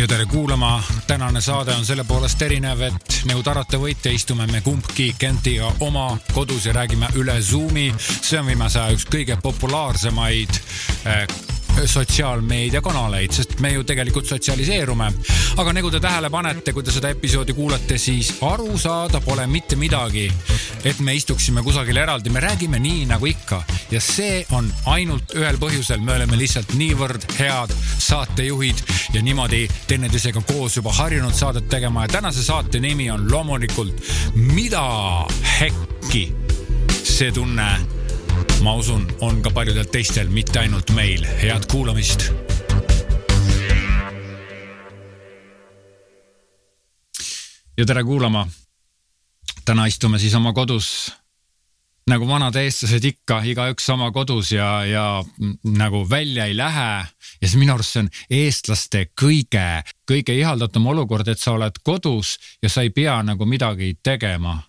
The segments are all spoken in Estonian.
ja tere kuulama, tänane saade on selle poolest erinev, et nagu te arvate võite, istume me kumbki Kentiga oma kodus ja räägime üle Zoomi. see on viimase aja üks kõige populaarsemaid äh, sotsiaalmeediakanaleid, sest me ju tegelikult sotsialiseerume. aga nagu te tähele panete, kui te seda episoodi kuulate, siis aru saada pole mitte midagi. et me istuksime kusagil eraldi, me räägime nii nagu ikka. Ja see on ainult ühel põhjusel, me oleme lihtsalt niivõrd head saatejuhid ja niimoodi teineteisega koos juba harjunud saadet tegema. Ja tänase saate nimi on loomulikult Mida hekki see tunne ma usun, on ka paljudel teistel, mitte ainult meil. head kuulamist. ja tere kuulama. täna istume siis oma kodus nagu vanad eestlased ikka, igaüks oma kodus ja, ja nagu välja ei lähe. ja see minu arust see on eestlaste kõige, kõige ihaldatum olukord, et sa oled kodus ja sa ei pea nagu midagi tegema.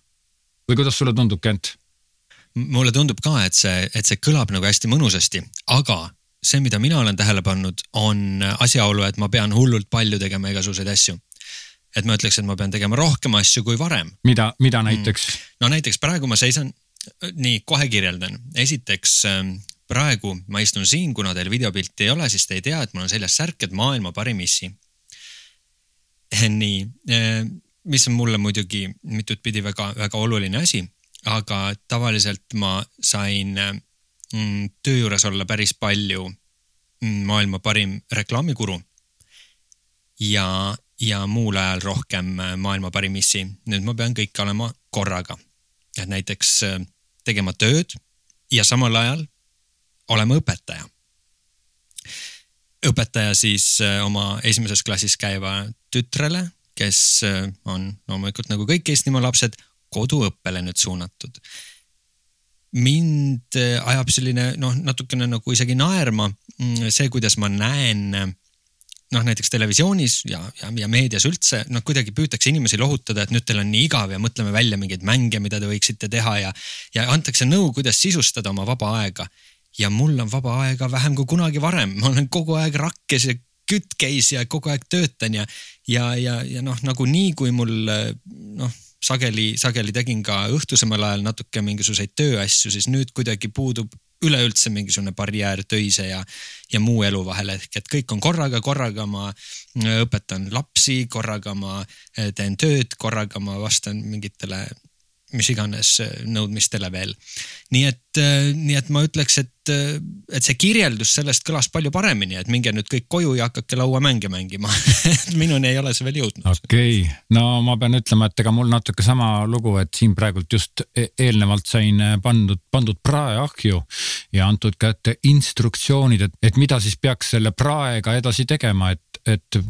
või kuidas sulle tundub, Kent? Mulle tundub ka, et see, et see kõlab nagu hästi mõnusasti, aga see, mida mina olen tähele pannud, on asjaolu, et ma pean hullult palju tegema igasuguseid asju. et ma ütleks, et ma pean tegema rohkem asju kui varem. mida, mida mm. näiteks mm.? no näiteks praegu ma seisan, nii kohe kirjeldan. esiteks ähm, praegu ma istun siin, kuna teil videopilti ei ole, siis te ei tea, et mul on seljas särk, et maailma parim issi. nii, äh, mis on mulle muidugi mitut pidi väga, väga oluline asi aga tavaliselt ma sain mm, töö juures olla päris palju mm, maailma parim reklaamikuru. ja, ja muul ajal rohkem äh, maailma parim missi. nüüd ma pean kõik olema korraga. et näiteks äh, tegema tööd ja samal ajal olema õpetaja. õpetaja siis äh, oma esimeses klassis käiva tütrele, kes on loomulikult nagu kõik Eestimaa lapsed koduõppele nüüd suunatud. mind äh, ajab selline noh, natukene nagu isegi naerma mm, see, kuidas ma näen noh, näiteks televisioonis ja, ja, ja meedias üldse, noh kuidagi püütakse inimesi lohutada, et nüüd teil on nii igav ja mõtleme välja mingeid mänge, mida te võiksite teha ja, ja antakse nõu, kuidas sisustada oma vaba aega. ja mul on vaba aega vähem kui kunagi varem, ma olen kogu aeg rakkes ja kütkeis ja kogu aeg töötan ja, ja, ja, ja noh, nagunii, kui mul noh sageli, sageli tegin ka õhtusemal ajal natuke mingisuguseid tööasju, siis nüüd kuidagi puudub üleüldse mingisugune barjäär töise ja, ja muu elu vahel. Ehk et kõik on korraga, korraga ma õpetan lapsi, korraga ma eh, teen tööd, korraga ma vastan mingitele mis iganes äh, nõudmistele veel. nii et, äh, nii et ma ütleks, et, äh, et see kirjeldus sellest kõlas palju paremini, et minge nüüd kõik koju ja hakake lauamänge mängima minuni ei ole see veel jõudnud. okei okay., no ma pean ütlema, et ega mul natuke sama lugu, et siin praegult just e-, eelnevalt sain pandud, pandud praeahju ja antud kätte instruktsioonid, et, et mida siis peaks selle praega edasi tegema, et, et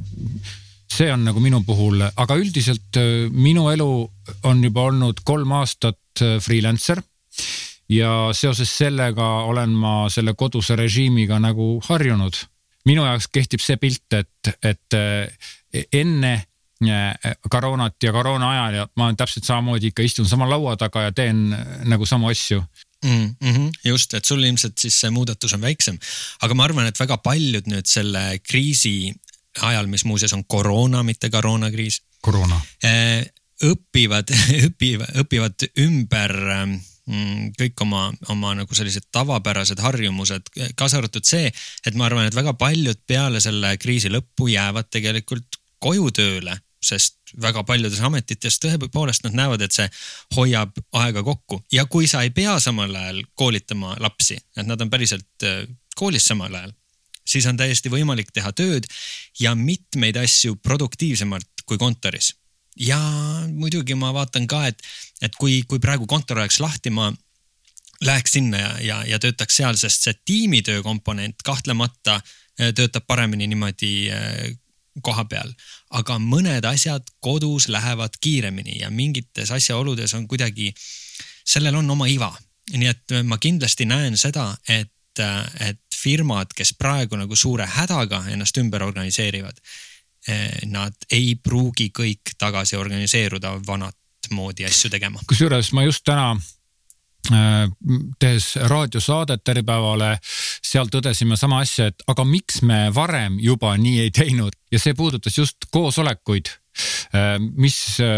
see on nagu minu puhul, aga üldiselt äh, minu elu on juba olnud kolm aastat äh, freelancer ja seoses sellega olen ma selle koduse režiimiga nagu harjunud. minu jaoks kehtib see pilt, et, et äh, enne koroonat ja koroona ajal ja ma täpselt samamoodi ikka istun sama laua taga ja teen nagu samu asju mm. -hmm, just, et sul ilmselt siis see muudatus on väiksem, aga ma arvan, et väga paljud nüüd selle kriisi ajal, mis muuseas on koroona, mitte koroonakriis. koroona. Äh, õpivad, õpivad, õpivad ümber mm, kõik oma, oma nagu sellised tavapärased harjumused, kaasa arvatud see, et ma arvan, et väga paljud peale selle kriisi lõppu jäävad tegelikult koju tööle, sest väga paljudes ametites tõepoolest nad näevad, et see hoiab aega kokku ja kui sa ei pea samal ajal koolitama lapsi, et nad on päriselt äh, koolis samal ajal, siis on täiesti võimalik teha tööd ja mitmeid asju produktiivsemalt kui kontoris. ja muidugi ma vaatan ka, et, et kui, kui praegu kontor oleks lahti, ma läheks sinna ja, ja, ja töötaks seal, sest see tiimitöö komponent kahtlemata äh, töötab paremini niimoodi äh, koha peal. aga mõned asjad kodus lähevad kiiremini ja mingites asjaoludes on kuidagi, sellel on oma iva. nii et ma kindlasti näen seda, et, et firmad, kes praegu nagu suure hädaga ennast ümber organiseerivad, eh, nad ei pruugi kõik tagasi organiseeruda vanat moodi asju tegema. kusjuures ma just täna tehes raadiosaadet Äripäevale, seal tõdesime sama asja, et aga miks me varem juba nii ei teinud ja see puudutas just koosolekuid mis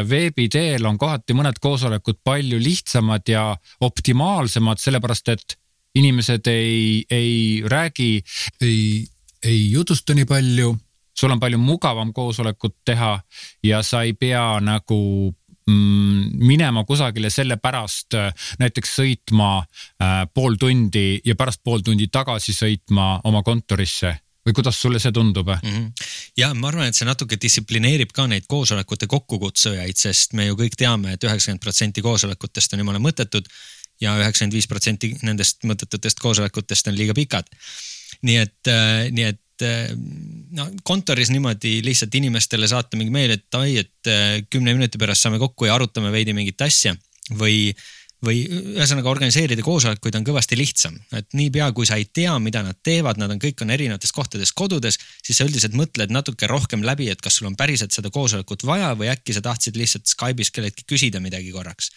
veebi teel on kohati mõned koosolekud palju lihtsamad ja optimaalsemad, sellepärast et inimesed ei, ei räägi, ei, ei jutusta nii palju. sul on palju mugavam koosolekut teha ja sa ei pea nagu Mm, minema kusagile sellepärast äh, näiteks sõitma äh, pool tundi ja pärast pool tundi tagasi sõitma oma kontorisse või kuidas sulle see tundub mm? -hmm. ja ma arvan, et see natuke distsiplineerib ka neid koosolekute kokkukutsujaid, sest me ju kõik teame et, et üheksakümmend protsenti koosolekutest on jumala mõttetud ja üheksakümmend viis protsenti nendest mõttetutest koosolekutest on liiga pikad. nii et, äh, nii et no kontoris niimoodi lihtsalt inimestele saata mingi meil, et ai, et eh, kümne minuti pärast saame kokku ja arutame veidi mingit asja või või ühesõnaga organiseerida koosolekuid on kõvasti lihtsam, et niipea kui sa ei tea, mida nad teevad, nad on, kõik on erinevates kohtades kodudes, siis sa üldiselt mõtled natuke rohkem läbi, et kas sul on päriselt seda koosolekut vaja või äkki sa tahtsid lihtsalt Skype'is kelleltki küsida midagi korraks.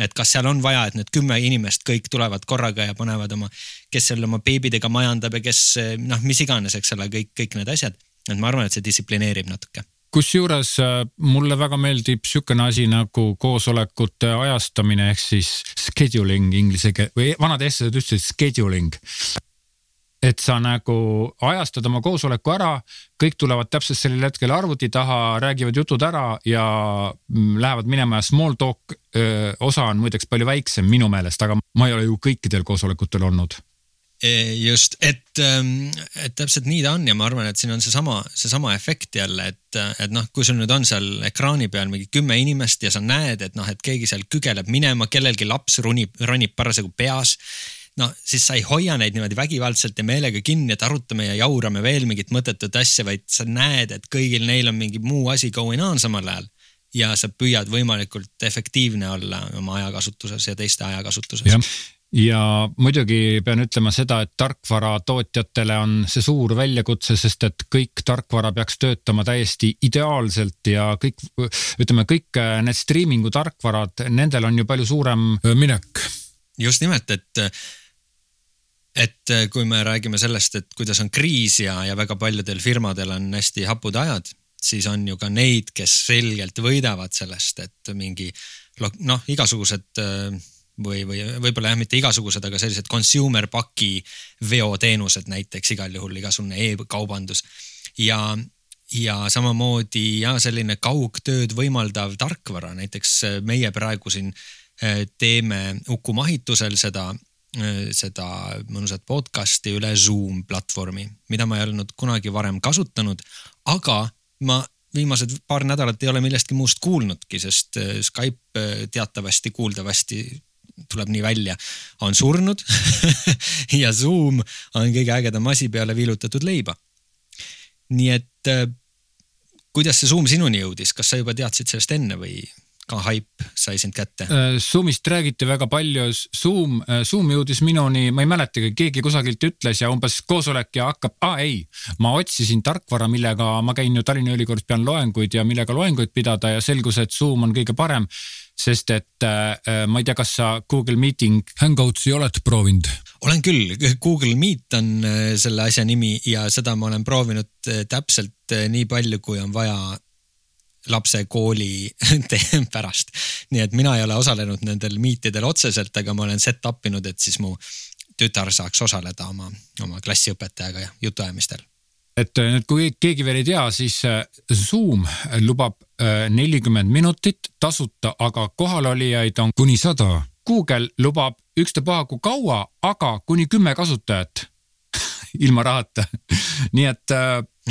Et kas seal on vaja, et need kümme inimest kõik tulevad korraga ja panevad oma, kes seal oma beebidega majandab ja kes noh, mis iganes, eks ole, kõik, kõik need asjad. et ma arvan, et see distsiplineerib natuke kusjuures äh, mulle väga meeldib sihukene asi nagu koosolekute ajastamine ehk siis scheduling inglise keel või vanad eestlased ütlesid scheduling. Et sa nagu ajastad oma koosoleku ära, kõik tulevad täpselt sellel hetkel arvuti taha, räägivad jutud ära ja mm, lähevad minema ja small talk öö, osa on muideks palju väiksem minu meelest, aga ma ei ole ju kõikidel koosolekutel olnud Eh, just, et, ähm, et täpselt nii ta on ja ma arvan, et siin on seesama, seesama efekt jälle, et, et noh, kui sul nüüd on seal ekraani peal mingi kümme inimest ja sa näed, et noh, et keegi seal kügeleb minema, kellelgi laps runib, ronib parasjagu peas. No siis sa ei hoia neid niimoodi vägivaldselt ja meelega kinni, et arutame ja jaurame veel mingit mõttetut asja, vaid sa näed, et kõigil neil on mingi muu asi going on samal ajal. Ja sa püüad võimalikult efektiivne olla oma ajakasutuses ja teiste ajakasutuses. Ja muidugi pean ütlema seda, et tarkvaratootjatele on see suur väljakutse, sest et kõik tarkvara peaks töötama täiesti ideaalselt ja kõik, ütleme kõik need striimingu tarkvarad, nendel on ju palju suurem minek. just nimelt, et et kui me räägime sellest, et kuidas on kriis ja, ja väga paljudel firmadel on hästi hapud ajad, siis on ju ka neid, kes selgelt võidavad sellest, et mingi noh, igasugused või, või võib-olla jah, mitte igasugused, aga sellised consumer paki veoteenused näiteks igal juhul igasugune e-kaubandus. ja, ja samamoodi ja selline kaugtööd võimaldav tarkvara, näiteks äh, meie praegu siin äh, teeme Uku Mahitusel seda äh, seda mõnusat podcast'i üle Zoom platvormi, mida ma ei olnud kunagi varem kasutanud, aga ma viimased paar nädalat ei ole millestki muust kuulnudki, sest Skype teatavasti, kuuldavasti tuleb nii välja, on surnud ja Zoom on kõige ägedam asi peale viilutatud leiba. nii et äh, kuidas see Zoom sinuni jõudis, kas sa juba teadsid sellest enne või ka haip sai sind kätte? Äh, Zoomist räägiti väga palju, Zoom, äh, Zoom jõudis minuni, ma ei mäletagi, keegi kusagilt ütles ja umbes koosolek ja hakkab, aa ei, ma otsisin tarkvara, millega ma käin ju Tallinna Ülikoolis, pean loenguid ja millega loenguid pidada ja selgus, et Zoom on kõige parem sest et äh, ma ei tea, kas sa Google Meeting Hangoutsi oled proovinud? olen küll, Google Meet on äh, selle asja nimi ja seda ma olen proovinud äh, täpselt äh, nii palju, kui on vaja lapse kooli pärast. nii et mina ei ole osalenud nendel meet idel otseselt, aga ma olen set up inud, et siis mu tütar saaks osaleda oma, oma klassiõpetajaga jutuajamistel et äh, nüüd, kui keegi veel ei tea, siis äh, Zoom lubab äh, nelikümmend minutit tasuta, aga kohalolijaid on kuni sada. Google lubab ükstapuha kui kaua, aga kuni kümme kasutajat ilma rahata nii et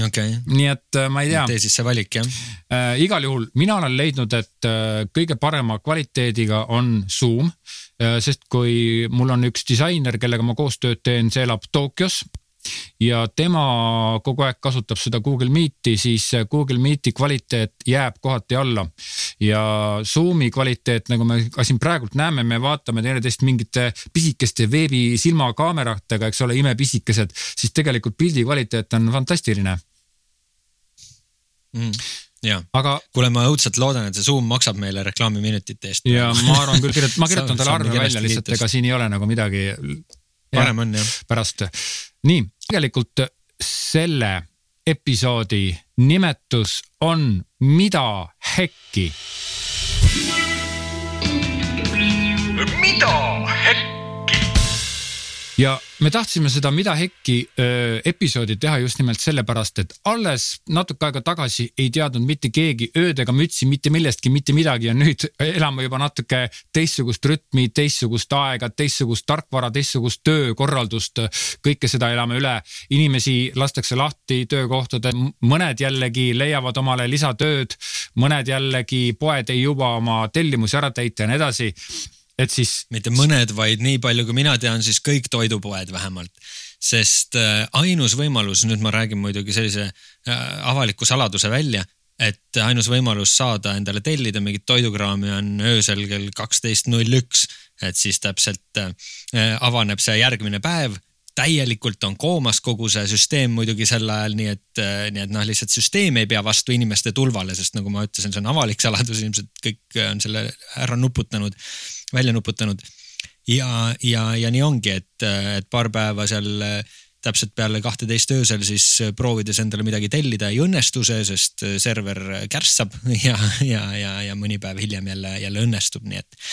okay., nii et ma ei tea. tee siis see valik jah äh,. igal juhul mina olen leidnud, et äh, kõige parema kvaliteediga on Zoom äh,, sest kui mul on üks disainer, kellega ma koostööd teen, see elab Tokyos ja tema kogu aeg kasutab seda Google Meeti, siis Google Meeti kvaliteet jääb kohati alla. ja Zoomi kvaliteet, nagu me ka siin praegult näeme, me vaatame teineteist mingite pisikeste veebi silmakaameratega, eks ole, imepisikesed, siis tegelikult pildi kvaliteet on fantastiline mm.. aga. kuule, ma õudselt loodan, et see Zoom maksab meile reklaamiminutite eest. ja ma arvan küll, ma kirjutan talle arve välja lihtsalt, ega siin ei ole nagu midagi. Parem on jah. pärast, nii tegelikult selle episoodi nimetus on Mida hekki? Ja me tahtsime seda Mida hekki episoodi teha just nimelt sellepärast, et alles natuke aega tagasi ei teadnud mitte keegi ööd ega mütsi mitte millestki mitte midagi ja nüüd elame juba natuke teistsugust rütmi, teistsugust aega, teistsugust tarkvara, teistsugust töökorraldust. kõike seda elame üle, inimesi lastakse lahti töökohtadel, mõned jällegi leiavad omale lisatööd, mõned jällegi poed ei juba oma tellimusi ära täita ja nii edasi et siis. mitte mõned, vaid nii palju, kui mina tean, siis kõik toidupoed vähemalt. sest äh, ainus võimalus, nüüd ma räägin muidugi sellise äh, avaliku saladuse välja, et ainus võimalus saada endale tellida mingit toidukraami on öösel kell kaksteist null üks. et siis täpselt äh, avaneb see järgmine päev täielikult on koomas kogu see süsteem muidugi sel ajal, nii et, nii et noh, lihtsalt süsteem ei pea vastu inimeste tulvale, sest nagu ma ütlesin, see on avalik saladus, ilmselt kõik on selle ära nuputanud välja nuputanud. ja, ja, ja nii ongi, et, et paar päeva seal täpselt peale kahteteist öösel siis proovides endale midagi tellida ei õnnestu see, sest server kärssab ja, ja, ja, ja mõni päev hiljem jälle, jälle õnnestub, nii et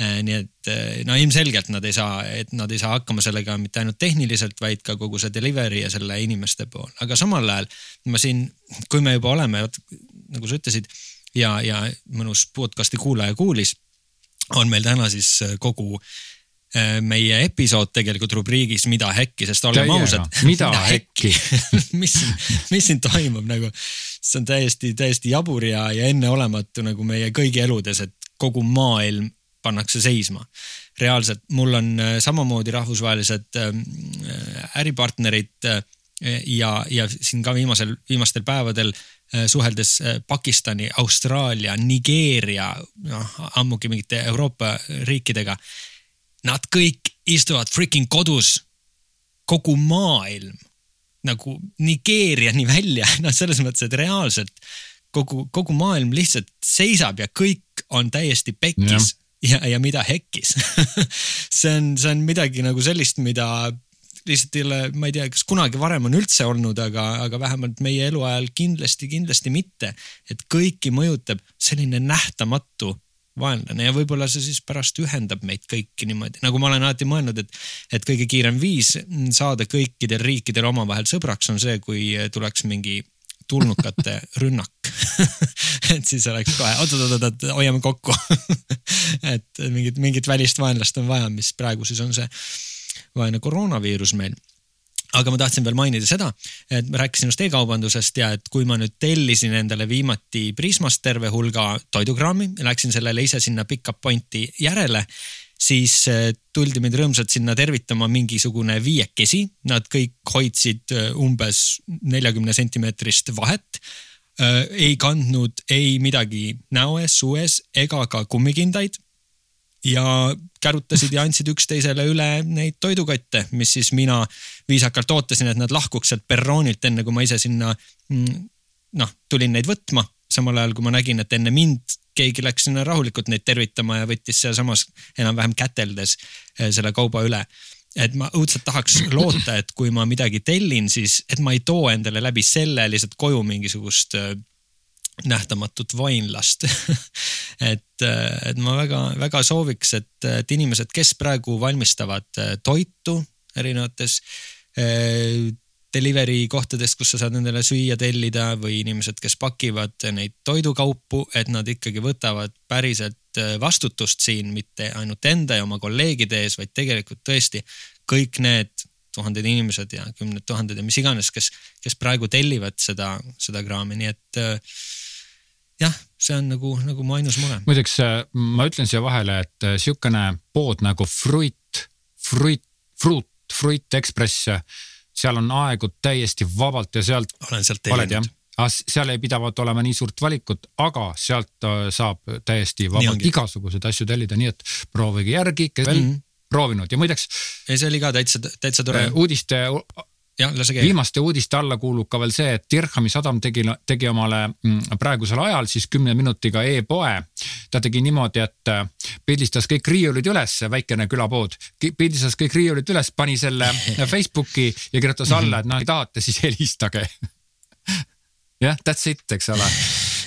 nii et no ilmselgelt nad ei saa, et nad ei saa hakkama sellega mitte ainult tehniliselt, vaid ka kogu see delivery ja selle inimeste pool, aga samal ajal ma siin, kui me juba oleme, nagu sa ütlesid ja, ja mõnus podcast'i kuulaja kuulis on meil täna siis äh, kogu äh, meie episood tegelikult rubriigis Mida hekki, sest olgem ausad. mida hekki mis, mis siin toimub nagu, see on täiesti, täiesti jabur ja, ja enneolematu nagu meie kõigi eludes, et kogu maailm pannakse seisma. reaalselt, mul on äh, samamoodi rahvusvahelised ähm, äripartnerid ja, ja siin ka viimasel, viimastel päevadel suheldes äh, Pakistani, Austraalia, Nigeeria, noh ammugi mingite Euroopa riikidega. Nad kõik istuvad freaking kodus. kogu maailm nagu Nigeeriani välja, noh selles mõttes, et reaalselt kogu, kogu maailm lihtsalt seisab ja kõik on täiesti pekkis ja, ja, ja mida hekkis see on, see on midagi nagu sellist, mida lihtsalt ei ole, ma ei tea, kas kunagi varem on üldse olnud, aga, aga vähemalt meie eluajal kindlasti, kindlasti mitte. et kõiki mõjutab selline nähtamatu vaenlane ja võib-olla see siis pärast ühendab meid kõiki niimoodi, nagu ma olen alati mõelnud, et, et kõige kiirem viis saada kõikidel riikidel omavahel sõbraks on see, kui tuleks mingi tulnukate rünnak. Et siis oleks kohe oot-oot-oot, hoiame kokku. Et mingit, mingit välist vaenlast on vaja, mis praegu siis on see vaene koroonaviirus meil aga ma tahtsin veel mainida seda, et ma rääkisin just e-kaubandusest ja et kui ma nüüd tellisin endale viimati Prismast terve hulga toidukraami, läksin sellele ise sinna pick-up point'i järele, siis eh, tuldi mind rõõmsalt sinna tervitama mingisugune viiekesi. Nad kõik hoidsid eh, umbes neljakümne sentimeetrist vahet. Eh, ei kandnud ei midagi näo ees, suu ees ega ka kummikindaid ja kärutasid ja andsid üksteisele üle neid toidukotte, mis siis mina viisakalt ootasin, et nad lahkuks sealt perroonilt, enne kui ma ise sinna mm, noh, tulin neid võtma. samal ajal kui ma nägin, et enne mind keegi läks sinna rahulikult neid tervitama ja võttis sealsamas enam-vähem käteldes eh, selle kauba üle et ma õudselt tahaks loota, et kui ma midagi tellin, siis, et ma ei too endale läbi selle lihtsalt koju mingisugust äh, nähtamatut vainlast. Et, et ma väga-väga sooviks, et, et inimesed, kes praegu valmistavad äh, toitu erinevates äh, delivery kohtadest, kus sa saad endale süüa tellida või inimesed, kes pakivad neid toidukaupu, et nad ikkagi võtavad päriselt äh, vastutust siin, mitte ainult enda ja oma kolleegide ees, vaid tegelikult tõesti kõik need tuhanded inimesed ja kümned tuhanded ja mis iganes, kes, kes praegu tellivad seda, seda kraami, nii et äh, jah, see on nagu, nagu mu ainus mure. muideks äh, ma ütlen siia vahele, et äh, sihukene pood nagu Fruit, Fruit, Fruit, Fruit Express, seal on aegu täiesti vabalt ja sealt. olen sealt tellinud seal ei pidavat olema nii suurt valikut, aga sealt äh, saab täiesti vabalt igasuguseid asju tellida, nii et proovige järgi, kes veel mm -hmm. proovinud ja muideks. ei, see oli ka täitsa, täitsa tore. uudiste. Viimaste uudiste alla kuulub ka veel see, et Dirhami sadam tegi, tegi omale mm, praegusel ajal siis kümne minutiga e-poe. ta tegi niimoodi, et äh, pildistas kõik riiulid üles, väikene külapood, pildistas kõik riiulid üles, pani selle Facebooki ja kirjutas alla, et noh, tahate, siis helistage. jah, that's it, eks ole.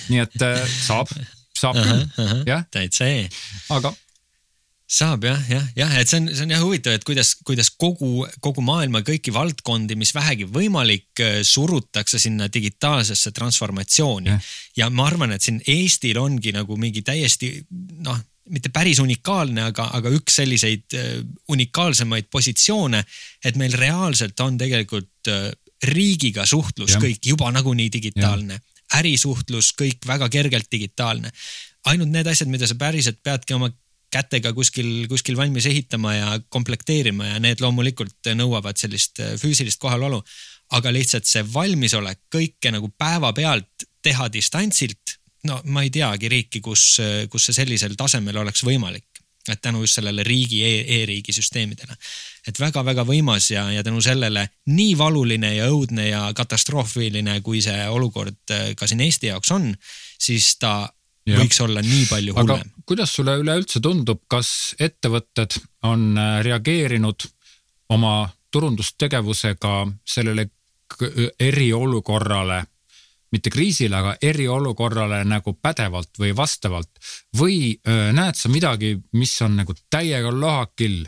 nii et äh, saab, saab küll, jah, täitsa E. aga saab jah, jah, jah, et see on, see on jah huvitav, et kuidas, kuidas kogu, kogu maailma kõiki valdkondi, mis vähegi võimalik, surutakse sinna digitaalsesse transformatsiooni ja ma arvan, et siin Eestil ongi nagu mingi täiesti noh, mitte päris unikaalne, aga, aga üks selliseid äh, unikaalsemaid positsioone, et meil reaalselt on tegelikult äh, riigiga suhtlus ja. kõik juba nagunii digitaalne, ärisuhtlus kõik väga kergelt digitaalne. ainult need asjad, mida sa päriselt peadki oma kätega kuskil, kuskil valmis ehitama ja komplekteerima ja need loomulikult nõuavad sellist äh, füüsilist kohalolu. aga lihtsalt see valmisolek kõike nagu päevapealt teha distantsilt, no ma ei teagi riiki, kus, kus see sellisel tasemel oleks võimalik. et tänu just sellele riigi e, e-riigi süsteemidele. et väga-väga võimas ja, ja tänu sellele nii valuline ja õudne ja katastroofiline, kui see olukord äh, ka siin Eesti jaoks on, siis ta. Ja. võiks olla nii palju hullem. kuidas sulle üleüldse tundub, kas ettevõtted on äh, reageerinud oma turundustegevusega sellele eriolukorrale, mitte kriisile, aga eriolukorrale nagu pädevalt või vastavalt või öö, näed sa midagi, mis on nagu täiega lohakill?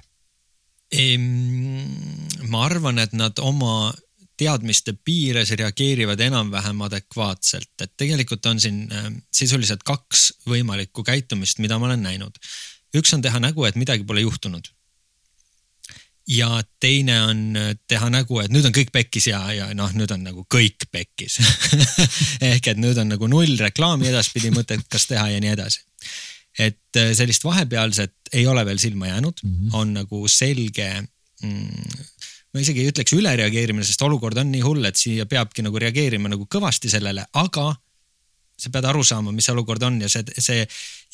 ma arvan, et nad oma teadmiste piires reageerivad enam-vähem adekvaatselt, et tegelikult on siin äh, sisuliselt kaks võimalikku käitumist, mida ma olen näinud. üks on teha nägu, et midagi pole juhtunud. ja teine on äh, teha nägu, et nüüd on kõik pekkis ja, ja noh, nüüd on nagu kõik pekkis. ehk et nüüd on nagu null reklaami edaspidi mõttekas teha ja nii edasi et äh, sellist vahepealset ei ole veel silma jäänud mm, -hmm. on nagu selge mm, ma isegi ei ütleks ülereageerimine, sest olukord on nii hull, et siia peabki nagu reageerima nagu kõvasti sellele, aga sa pead aru saama, mis see olukord on ja see, see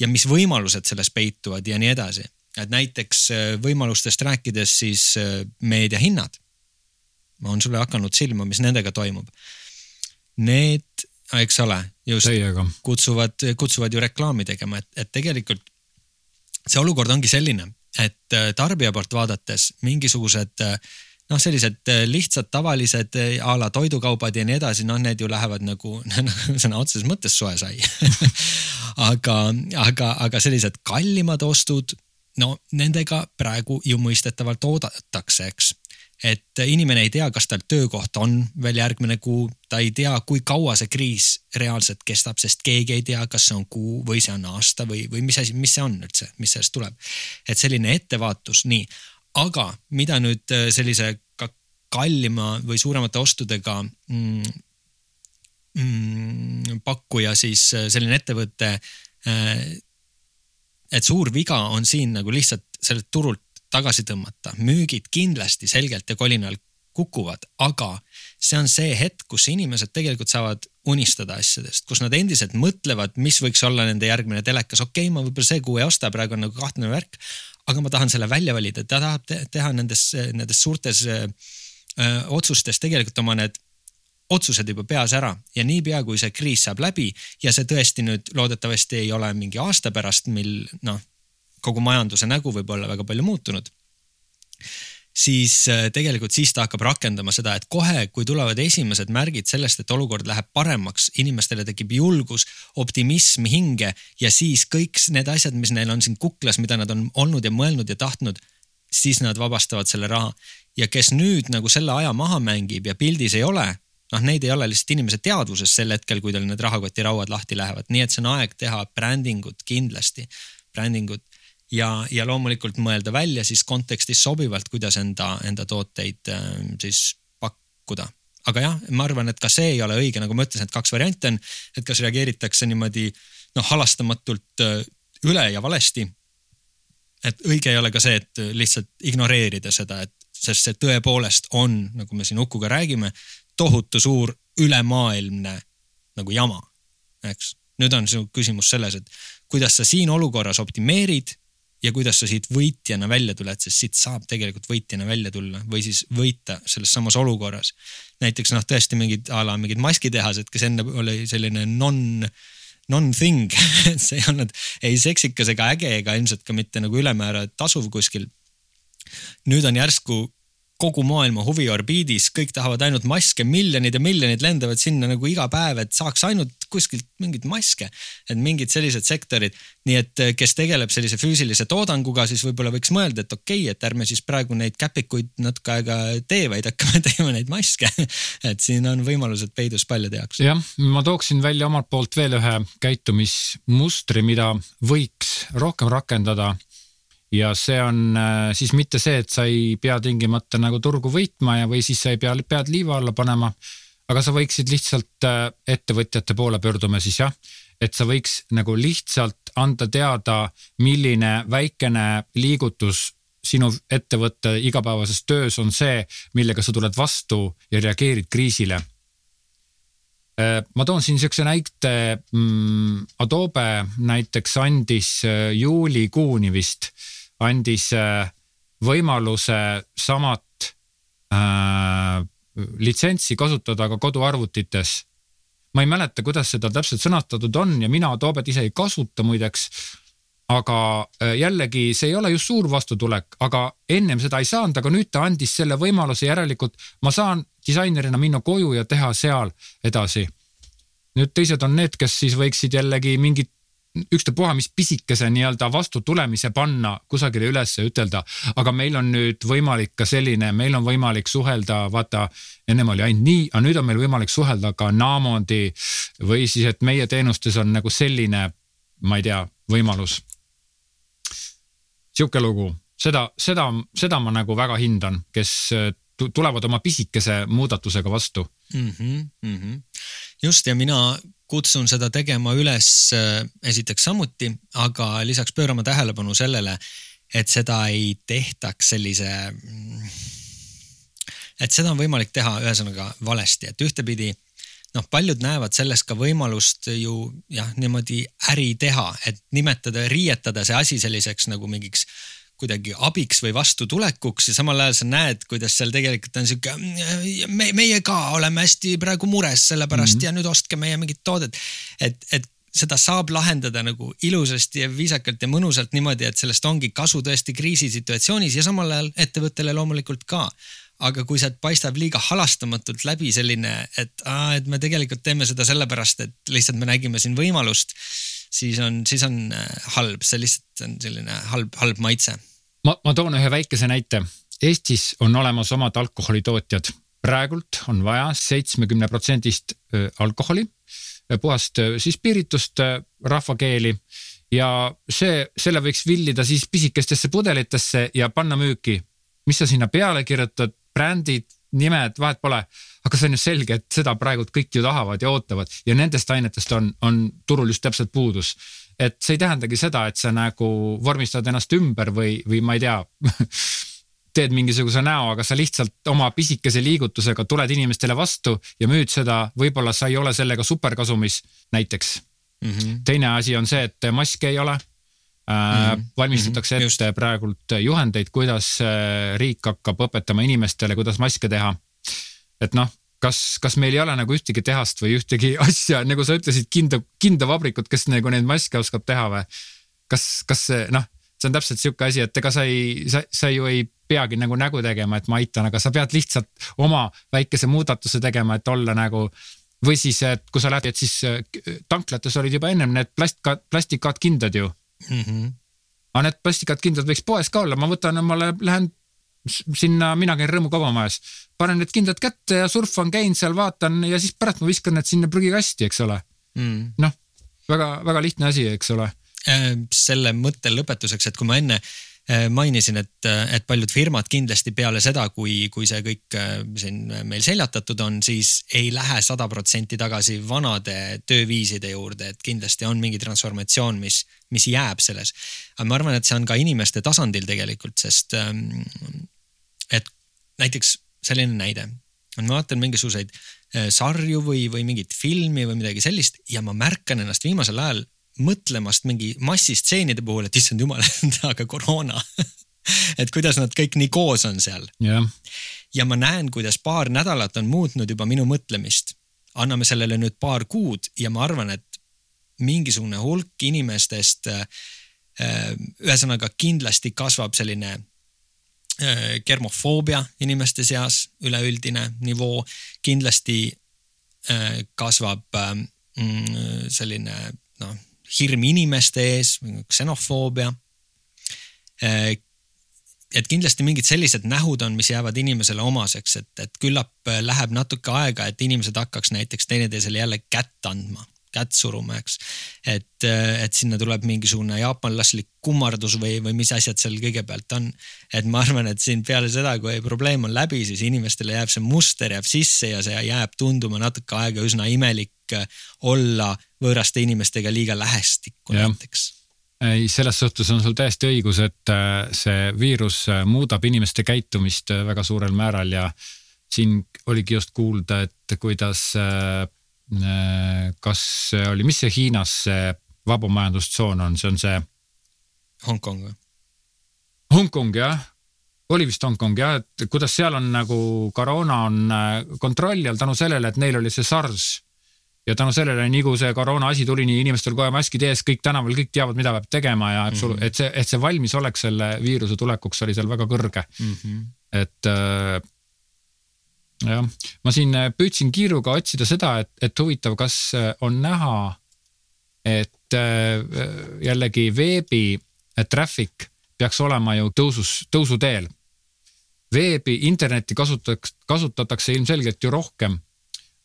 ja mis võimalused selles peituvad ja nii edasi. et näiteks äh, võimalustest rääkides, siis äh, meediahinnad on sulle hakanud silma, mis nendega toimub. Need, eks ole, just Teiega. kutsuvad, kutsuvad ju reklaami tegema, et, et tegelikult see olukord ongi selline, et äh, tarbija poolt vaadates mingisugused äh, noh, sellised äh, lihtsad tavalised äh, a la toidukaubad ja nii edasi, noh, need ju lähevad nagu sõna otseses mõttes soe sai. aga, aga, aga sellised kallimad ostud, no nendega praegu ju mõistetavalt oodatakse, eks et inimene ei tea, kas tal töökoht on veel järgmine kuu, ta ei tea, kui kaua see kriis reaalselt kestab, sest keegi ei tea, kas see on kuu või see on aasta või, või mis asi, mis see on üldse, mis sellest tuleb. et selline ettevaatus, nii, aga mida nüüd äh, sellise kallima või suuremate ostudega mm, mm, pakkuja siis äh, selline ettevõte äh, et suur viga on siin nagu lihtsalt sellelt turult tagasi tõmmata, müügid kindlasti selgelt ja kolinal kukuvad, aga see on see hetk, kus inimesed tegelikult saavad unistada asjadest, kus nad endiselt mõtlevad, mis võiks olla nende järgmine telekas, okei okay,, ma võib-olla see kuu ei osta, praegu on nagu kahtlane värk. aga ma tahan selle välja valida, ta tahab te teha nendes, nendes suurtes öö, otsustes tegelikult oma need otsused juba peas ära ja niipea, kui see kriis saab läbi ja see tõesti nüüd loodetavasti ei ole mingi aasta pärast, mil noh, kogu majanduse nägu võib olla väga palju muutunud siis tegelikult siis ta hakkab rakendama seda, et kohe, kui tulevad esimesed märgid sellest, et olukord läheb paremaks, inimestele tekib julgus, optimism hinge ja siis kõik need asjad, mis neil on siin kuklas, mida nad on olnud ja mõelnud ja tahtnud, siis nad vabastavad selle raha. ja kes nüüd nagu selle aja maha mängib ja pildis ei ole, noh, neid ei ole lihtsalt inimese teadvuses sel hetkel, kui tal need rahakotirauad lahti lähevad, nii et see on aeg teha brändingut kindlasti, brändingut ja, ja loomulikult mõelda välja siis kontekstis sobivalt, kuidas enda, enda tooteid äh, siis pakkuda. aga jah, ma arvan, et ka see ei ole õige, nagu ma ütlesin, et kaks varianti on, et kas reageeritakse niimoodi noh, halastamatult äh, üle ja valesti. Et õige ei ole ka see, et lihtsalt ignoreerida seda, et sest see tõepoolest on, nagu me siin Ukuga räägime, tohutu suur ülemaailmne nagu jama, eks. nüüd on su küsimus selles, et kuidas sa siin olukorras optimeerid ja kuidas sa siit võitjana välja tuled, sest siit saab tegelikult võitjana välja tulla või siis võita selles samas olukorras. näiteks noh, tõesti mingid a la mingid maskitehased, kes enne oli selline non non-thing see ei olnud ei seksikas ega äge ega ilmselt ka mitte nagu ülemäära tasuv kuskil. nüüd on järsku kogu maailma huviorbiidis, kõik tahavad ainult maske, miljonid ja miljonid lendavad sinna nagu iga päev, et saaks ainult kuskilt mingeid maske. et mingid sellised sektorid, nii et eh, kes tegeleb sellise füüsilise toodanguga, siis võib-olla võiks mõelda, et okei okay,, et ärme siis praegu neid käpikuid natuke aega tee, vaid hakkame tegema neid maske. et siin on võimalused peidus paljude jaoks. jah, ma tooksin välja omalt poolt veel ühe käitumismustri, mida võiks rohkem rakendada ja see on äh, siis mitte see, et sa ei pea tingimata nagu turgu võitma ja, või siis sa ei pea pead liiva alla panema. aga sa võiksid lihtsalt äh, ettevõtjate poole pöördume siis jah, et sa võiks nagu lihtsalt anda teada, milline väikene liigutus sinu ettevõtte igapäevases töös on see, millega sa tuled vastu ja reageerid kriisile äh, ma toon siin siukse näite mm,. Adobe näiteks andis juulikuuni vist andis äh, võimaluse samat äh, litsentsi kasutada ka koduarvutites. ma ei mäleta, kuidas seda täpselt sõnastatud on ja mina Adobet ise ei kasuta muideks. aga äh, jällegi, see ei ole just suur vastutulek, aga ennem seda ei saanud, aga nüüd ta andis selle võimaluse, järelikult ma saan disainerina minna koju ja teha seal edasi nüüd teised on need, kes siis võiksid jällegi mingit ükstapuha, mis pisikese nii-öelda vastutulemise panna kusagile üles ja ütelda, aga meil on nüüd võimalik ka selline, meil on võimalik suhelda, vaata, ennem oli ainult nii, aga nüüd on meil võimalik suhelda ka naamoodi või siis, et meie teenustes on nagu selline, ma ei tea, võimalus. sihuke lugu, seda, seda, seda ma nagu väga hindan, kes tulevad oma pisikese muudatusega vastu mm. -hmm, mm -hmm. just ja mina kutsun seda tegema üles äh, esiteks samuti, aga lisaks pöörama tähelepanu sellele, et seda ei tehtaks sellise. Mm, et seda on võimalik teha ühesõnaga valesti, et ühtepidi noh, paljud näevad selles ka võimalust ju jah, niimoodi äri teha, et nimetada, riietada see asi selliseks nagu mingiks kuidagi abiks või vastutulekuks ja samal ajal sa näed, kuidas seal tegelikult on sihuke me,, meie ka oleme hästi praegu mures sellepärast mm -hmm. ja nüüd ostke meie mingit toodet. et, et seda saab lahendada nagu ilusasti ja viisakalt ja mõnusalt niimoodi, et sellest ongi kasu tõesti kriisisituatsioonis ja samal ajal ettevõttele loomulikult ka aga kui sealt paistab liiga halastamatult läbi selline, et, aa, et me tegelikult teeme seda sellepärast, et lihtsalt me nägime siin võimalust siis on, siis on äh, halb, see lihtsalt on selline halb, halb maitse. ma, ma toon ühe väikese näite. Eestis on olemas omad alkoholitootjad. praegult on vaja seitsmekümne protsendist alkoholi, puhast siis piiritust, rahvakeeli ja see, selle võiks villida siis pisikestesse pudelitesse ja panna müüki. mis sa sinna peale kirjutad, brändid, nimed, vahet pole. aga see on ju selge, et seda praegult kõik ju tahavad ja ootavad ja nendest ainetest on, on turul just täpselt puudus. et see ei tähendagi seda, et sa nagu vormistad ennast ümber või, või ma ei tea teed mingisuguse näo, aga sa lihtsalt oma pisikese liigutusega tuled inimestele vastu ja müüd seda, võib-olla sa ei ole sellega superkasumis näiteks mm. -hmm. teine asi on see, et maske ei ole Mm -hmm. valmistatakse ette Just. praegult juhendeid, kuidas äh, riik hakkab õpetama inimestele, kuidas maske teha. et noh, kas, kas meil ei ole nagu ühtegi tehast või ühtegi asja, nagu sa ütlesid, kinda, kindavabrikut, kes nagu neid maske oskab teha või? kas, kas see noh, see on täpselt sihuke asi, et ega sa ei, sa, sa ju ei peagi nagu nägu tegema, et ma aitan, aga sa pead lihtsalt oma väikese muudatuse tegema, et olla nagu või siis, et kui sa lähed, et siis äh, tanklates olid juba ennem need plast, plastikaatkindad ju mm. -hmm. aga need plastikad kindlad võiks poes ka olla, ma võtan omale, lähen sinna, mina käin Rõõmu kaubamajas, panen need kindlad kätte ja surfan, käin seal, vaatan ja siis pärast ma viskan need sinna prügikasti, eks ole mm.. noh, väga-väga lihtne asi, eks ole. Äh, selle mõtte lõpetuseks, et kui ma enne Äh, mainisin, et, et paljud firmad kindlasti peale seda, kui, kui see kõik äh, siin meil seljatatud on, siis ei lähe sada protsenti tagasi vanade tööviiside juurde, et kindlasti on mingi transformatsioon, mis, mis jääb selles. aga ma arvan, et see on ka inimeste tasandil tegelikult, sest ähm, et näiteks selline näide, ma vaatan mingisuguseid äh, sarju või, või mingit filmi või midagi sellist ja ma märkan ennast viimasel ajal mõtlemast mingi massistseenide puhul, et issand jumal, aga koroona et kuidas nad kõik nii koos on seal. jah, ja ma näen, kuidas paar nädalat on muutnud juba minu mõtlemist. anname sellele nüüd paar kuud ja ma arvan, et mingisugune hulk inimestest äh, äh, ühesõnaga kindlasti kasvab selline äh, germofoobia inimeste seas, üleüldine nivoo, kindlasti kasvab mm, selline noh, hirm inimeste ees, ksenofoobia et kindlasti mingid sellised nähud on, mis jäävad inimesele omaseks, et, et küllap äh, läheb natuke aega, et inimesed hakkaks näiteks teineteisele jälle kätt andma, kätt suruma, eks. et, äh, et sinna tuleb mingisugune jaapanlaslik kummardus või, või mis asjad seal kõigepealt on. et ma arvan, et siin peale seda, kui probleem on läbi, siis inimestele jääb see muster jääb sisse ja see jääb tunduma natuke aega üsna imelik äh, olla võõraste inimestega liiga lähestikku näiteks ei, selles suhtes on sul täiesti õigus, et äh, see viirus äh, muudab inimeste käitumist äh, väga suurel määral ja siin oligi just kuulda, et kuidas, kas see oli, mis see Hiinas see vabamajandustsoon on, see on see? Hongkong või? Hongkong jah, oli vist Hongkong jah, et kuidas seal on nagu koroona on kontrolli all tänu sellele, et neil oli see SARS ja tänu sellele, nii kui see koroona asi tuli, nii inimestel kohe maskid ees, kõik tänaval, kõik teavad, mida peab tegema ja mm -hmm. et see, et see valmisolek selle viiruse tulekuks oli seal väga kõrge mm. -hmm. et äh, jah, ma siin äh, püüdsin kiiruga otsida seda, et, et huvitav, kas äh, on näha, et äh, jällegi veebi traffic peaks olema ju tõusus, tõusuteel. veebi, internetti kasutatakse, kasutatakse ilmselgelt ju rohkem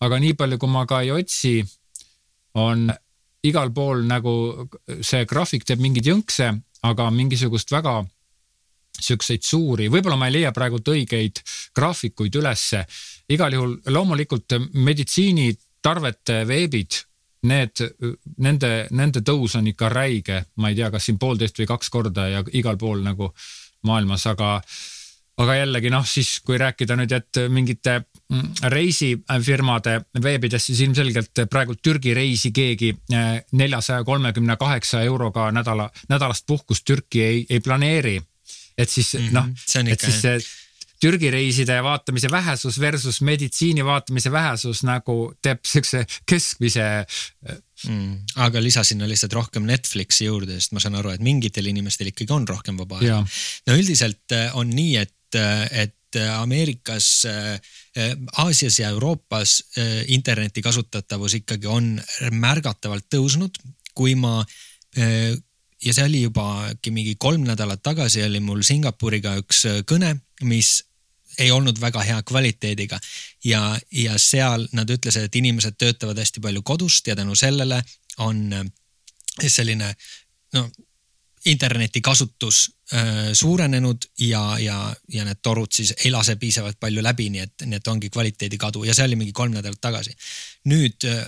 aga nii palju, kui ma ka ei otsi, on igal pool nagu see graafik teeb mingeid jõnkse, aga mingisugust väga siukseid suuri, võib-olla ma ei leia praegult õigeid graafikuid ülesse. igal juhul loomulikult meditsiinitarvete veebid, need, nende, nende tõus on ikka räige, ma ei tea, kas siin poolteist või kaks korda ja igal pool nagu maailmas, aga aga jällegi noh, siis kui rääkida nüüd, et mingite mm, reisifirmade veebidest, siis ilmselgelt praegu Türgi reisi keegi eh, neljasaja kolmekümne kaheksa euroga nädala, nädalast puhkust Türki ei, ei planeeri. et siis mm -hmm. noh, et siis see Türgi reiside vaatamise vähesus versus meditsiini vaatamise vähesus nagu teeb siukse keskmise mm,. aga lisa sinna lihtsalt rohkem Netflixi juurde, sest ma saan aru, et mingitel inimestel ikkagi on rohkem vaba aega. no üldiselt eh, on nii, et et, et Ameerikas, Aasias ja Euroopas interneti kasutatavus ikkagi on märgatavalt tõusnud. kui ma ja see oli juba mingi kolm nädalat tagasi oli mul Singapuriga üks kõne, mis ei olnud väga hea kvaliteediga ja, ja seal nad ütlesid, et inimesed töötavad hästi palju kodust ja tänu sellele on selline no interneti kasutus suurenenud ja, ja, ja need torud siis ei lase piisavalt palju läbi, nii et, nii et ongi kvaliteedi kadu ja see oli mingi kolm nädalat tagasi. nüüd äh,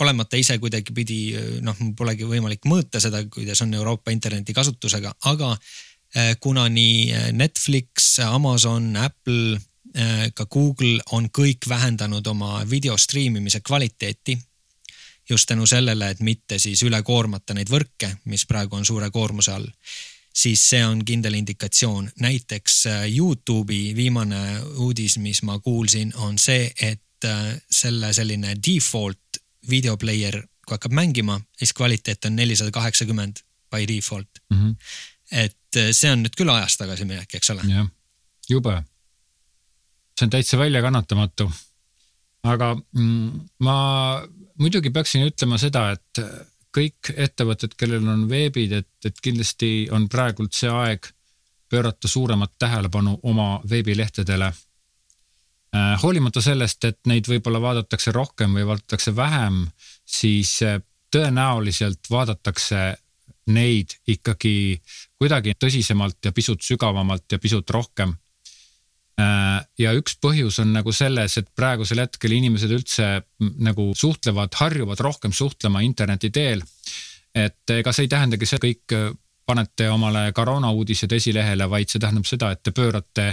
olemata ise kuidagipidi äh, noh, polegi võimalik mõõta seda, kuidas on Euroopa interneti kasutusega, aga äh, kuna nii äh, Netflix, Amazon, Apple, äh, ka Google on kõik vähendanud oma video striimimise kvaliteeti just tänu sellele, et mitte siis üle koormata neid võrke, mis praegu on suure koormuse all, siis see on kindel indikatsioon. näiteks äh, Youtube'i viimane uudis, mis ma kuulsin, on see, et äh, selle selline default videoplayer, kui hakkab mängima, siis kvaliteet on nelisada kaheksakümmend by default mm. -hmm. et äh, see on nüüd küll ajas tagasiminek, eks ole. jah, jube. see on täitsa väljakannatamatu. aga mm, ma muidugi peaksin ütlema seda, et kõik ettevõtted, kellel on veebid, et, et kindlasti on praegult see aeg pöörata suuremat tähelepanu oma veebilehtedele. Äh, hoolimata sellest, et neid võib-olla vaadatakse rohkem või vaadatakse vähem, siis äh, tõenäoliselt vaadatakse neid ikkagi kuidagi tõsisemalt ja pisut sügavamalt ja pisut rohkem ja üks põhjus on nagu selles, et praegusel hetkel inimesed üldse nagu suhtlevad, harjuvad rohkem suhtlema interneti teel. et ega see ei tähendagi see kõik äh, panete omale koroona uudised esilehele, vaid see tähendab seda, et te pöörate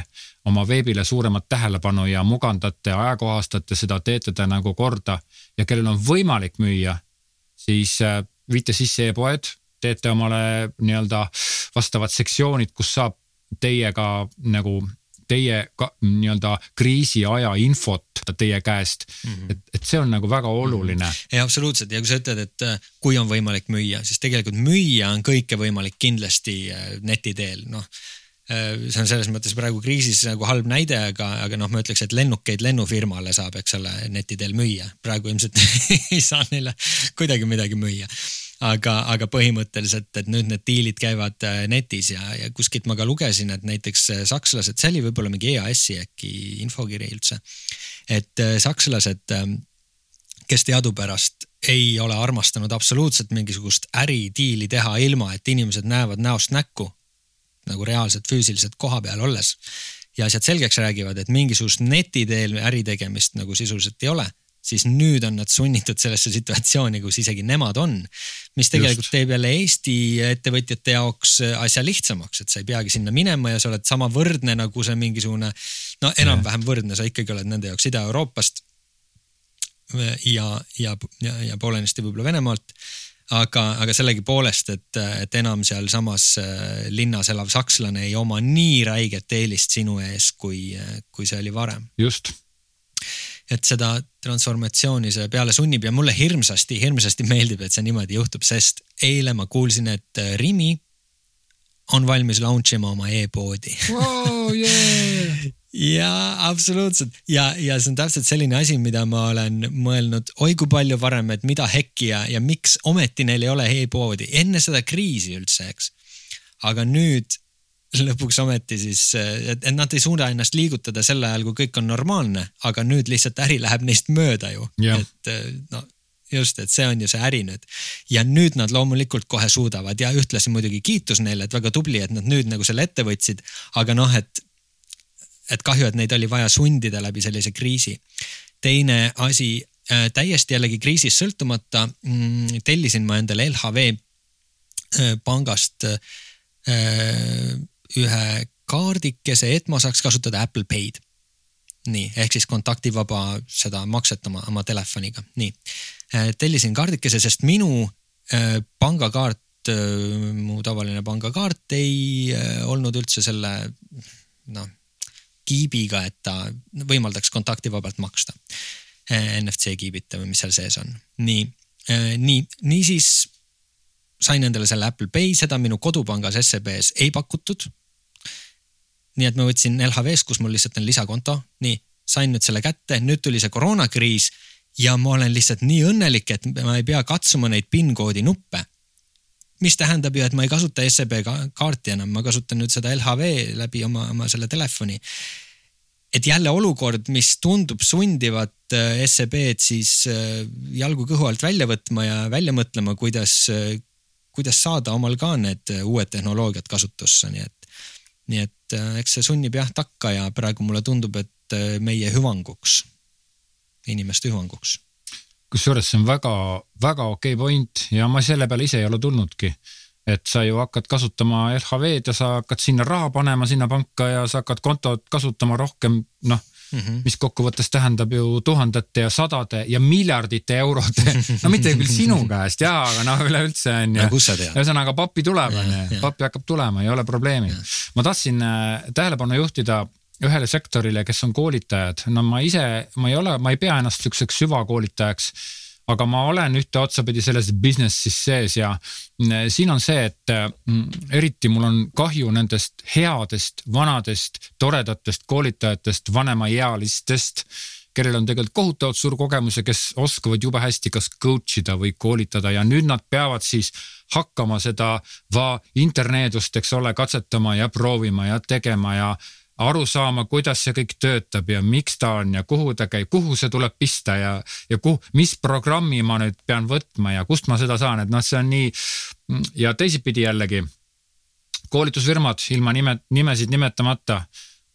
oma veebile suuremat tähelepanu ja mugandate, ajakohastate seda, teete ta nagu korda ja kellel on võimalik müüa, siis äh, viite sisse e-poed, teete omale nii-öelda vastavad sektsioonid, kus saab teiega nagu teie nii-öelda kriisiaja infot teie käest mm. -hmm. et, et see on nagu väga oluline mm. -hmm. ja absoluutselt ja kui sa ütled, et äh, kui on võimalik müüa, siis tegelikult müüa on kõike võimalik kindlasti äh, neti teel, noh äh, see on selles mõttes praegu kriisis nagu halb näide, aga, aga noh, ma ütleks, et lennukeid lennufirmale saab, eks ole, neti teel müüa. praegu ilmselt ei saa neile kuidagi midagi müüa aga, aga põhimõtteliselt, et nüüd need diilid käivad äh, netis ja, ja kuskilt ma ka lugesin, et näiteks äh, sakslased, see oli võib-olla mingi EAS-i äkki infokiri üldse. et äh, sakslased, ähm, kes teadupärast ei ole armastanud absoluutselt mingisugust äridiili teha, ilma et inimesed näevad näost näkku nagu reaalselt füüsiliselt koha peal olles ja asjad selgeks räägivad, et mingisugust neti teel äri tegemist nagu sisuliselt ei ole siis nüüd on nad sunnitud sellesse situatsiooni, kus isegi nemad on. mis tegelikult Just. teeb jälle Eesti ettevõtjate jaoks asja lihtsamaks, et sa ei peagi sinna minema ja sa oled sama võrdne nagu see mingisugune. no enam-vähem võrdne, sa ikkagi oled nende jaoks Ida-Euroopast. ja, ja, ja, ja poolenisti võib-olla Venemaalt aga, aga sellegipoolest, et, et enam sealsamas äh, linnas elav sakslane ei oma nii räiget eelist sinu ees, kui, kui see oli varem. just et seda transformatsiooni see peale sunnib ja mulle hirmsasti, hirmsasti meeldib, et see niimoodi juhtub, sest eile ma kuulsin, et äh, Rimi on valmis launch ima oma e-poodi wow,. Yeah. ja absoluutselt ja, ja see on täpselt selline asi, mida ma olen mõelnud oi kui palju varem, et mida hekki ja, ja miks ometi neil ei ole e-poodi enne seda kriisi üldse, eks. aga nüüd lõpuks ometi siis, et, et nad ei suuda ennast liigutada sel ajal, kui kõik on normaalne, aga nüüd lihtsalt äri läheb neist mööda ju. et no just, et see on ju see äri nüüd. ja nüüd nad loomulikult kohe suudavad ja ühtlasi muidugi kiitus neile, et väga tubli, et nad nüüd nagu selle ette võtsid. aga noh, et, et kahju, et neid oli vaja sundida läbi sellise kriisi. teine asi äh,, täiesti jällegi kriisist sõltumata mm, tellisin ma endale LHV äh, pangast äh, ühe kaardikese, et ma saaks kasutada Apple Pay'd. nii, ehk siis kontaktivaba seda makset oma, oma telefoniga, nii. Äh, tellisin kaardikese, sest minu äh, pangakaart, äh, mu tavaline pangakaart ei olnud üldse selle noh, kiibiga, et ta võimaldaks kontaktivabalt maksta. NFC kiibita või mis seal sees on, nii, nii, niisiis sain endale selle Apple Pay, seda minu kodupangas SEB-s ei pakutud nii et ma võtsin LHV-st, kus mul lihtsalt on lisakonto, nii, sain nüüd selle kätte, nüüd tuli see koroonakriis ja ma olen lihtsalt nii õnnelik, et ma ei pea katsuma neid PIN-koodi nuppe. mis tähendab ju, et ma ei kasuta SEB kaarti enam, ma kasutan nüüd seda LHV läbi oma, oma selle telefoni. et jälle olukord, mis tundub sundivat äh, SEB-d siis äh, jalgu kõhu alt välja võtma ja välja mõtlema, kuidas, äh, kuidas saada omal ka need uued tehnoloogiad kasutusse, nii et nii et äh, eks see sunnib jah takka ja praegu mulle tundub, et äh, meie hüvanguks, inimeste hüvanguks. kusjuures see on väga-väga okei okay point ja ma selle peale ise ei ole tulnudki. et sa ju hakkad kasutama LHV-d ja sa hakkad sinna raha panema sinna panka ja sa hakkad kontot kasutama rohkem, noh mm, -hmm. mis kokkuvõttes tähendab ju tuhandete ja sadade ja miljardite eurode, no mitte küll sinu käest ja, aga noh, üleüldse on ju. ühesõnaga pappi tuleb on ju, pappi hakkab tulema, ei ole probleemi. ma tahtsin äh, tähelepanu juhtida ühele sektorile, kes on koolitajad, no ma ise, ma ei ole, ma ei pea ennast siukseks süvakoolitajaks aga ma olen ühte otsapidi selles business'is sees ja mm, siin on see, et mm, eriti mul on kahju nendest headest, vanadest, toredatest koolitajatest, vanemaealistest kellel on tegelikult kohutavalt suur kogemus ja kes oskavad jube hästi kas coach ida või koolitada. Ja nüüd nad peavad siis hakkama seda va interneedust, eks ole, katsetama ja proovima ja tegema ja aru saama, kuidas see kõik töötab ja miks ta on ja kuhu ta käib, kuhu see tuleb pista ja, ja kuhu, mis programmi ma nüüd pean võtma ja kust ma seda saan, et noh, see on nii. ja teisipidi jällegi koolitusfirmad ilma nime, nimesid nimetamata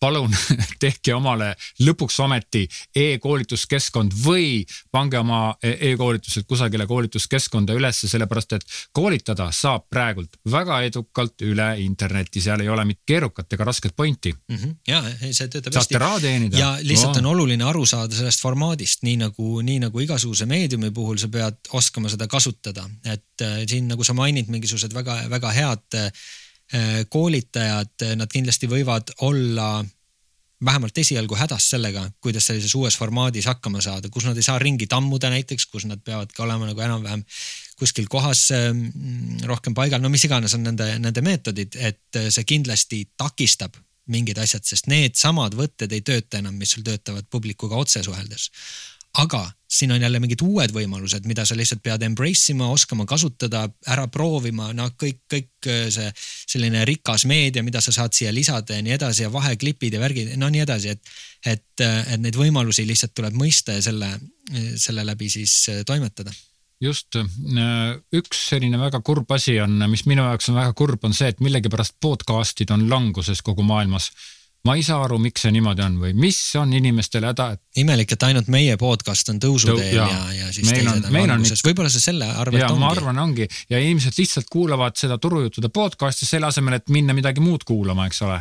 palun tehke omale lõpuks ometi e-koolituskeskkond või pange oma e-koolitused kusagile koolituskeskkonda ülesse, sellepärast et koolitada saab praegult väga edukalt üle interneti, seal ei ole mitte keerukat ega rasket pointi mm. -hmm. ja see töötab saate raha teenida. ja lihtsalt oh. on oluline aru saada sellest formaadist, nii nagu, nii nagu igasuguse meediumi puhul sa pead oskama seda kasutada, et äh, siin nagu sa mainid, mingisugused väga-väga head äh, koolitajad, nad kindlasti võivad olla vähemalt esialgu hädas sellega, kuidas sellises uues formaadis hakkama saada, kus nad ei saa ringi tammuda näiteks, kus nad peavadki olema nagu enam-vähem kuskil kohas mm, rohkem paigal, no mis iganes on nende, nende meetodid, et see kindlasti takistab mingid asjad, sest needsamad võtted ei tööta enam, mis sul töötavad publikuga otse suheldes aga siin on jälle mingid uued võimalused, mida sa lihtsalt pead embrace ima, oskama kasutada, ära proovima, noh, kõik, kõik äh, see selline rikas meedia, mida sa saad siia lisada ja nii edasi ja vaheklipid ja värgid, no nii edasi, et. et, äh, et neid võimalusi lihtsalt tuleb mõista ja selle, selle läbi siis äh, toimetada just, üks selline väga kurb asi on, mis minu jaoks on väga kurb, on see, et millegipärast podcast'id on languses kogu maailmas ma ei saa aru, miks see niimoodi on või mis on inimestel häda, et. imelik, et ainult meie podcast on tõusuteel ja, ja, ja siis meil teised on, on languses, võib-olla see selle arvelt ongi. ma arvan, ongi ja inimesed lihtsalt kuulavad seda turujuttude podcast'i selle asemel, et minna midagi muud kuulama, eks ole.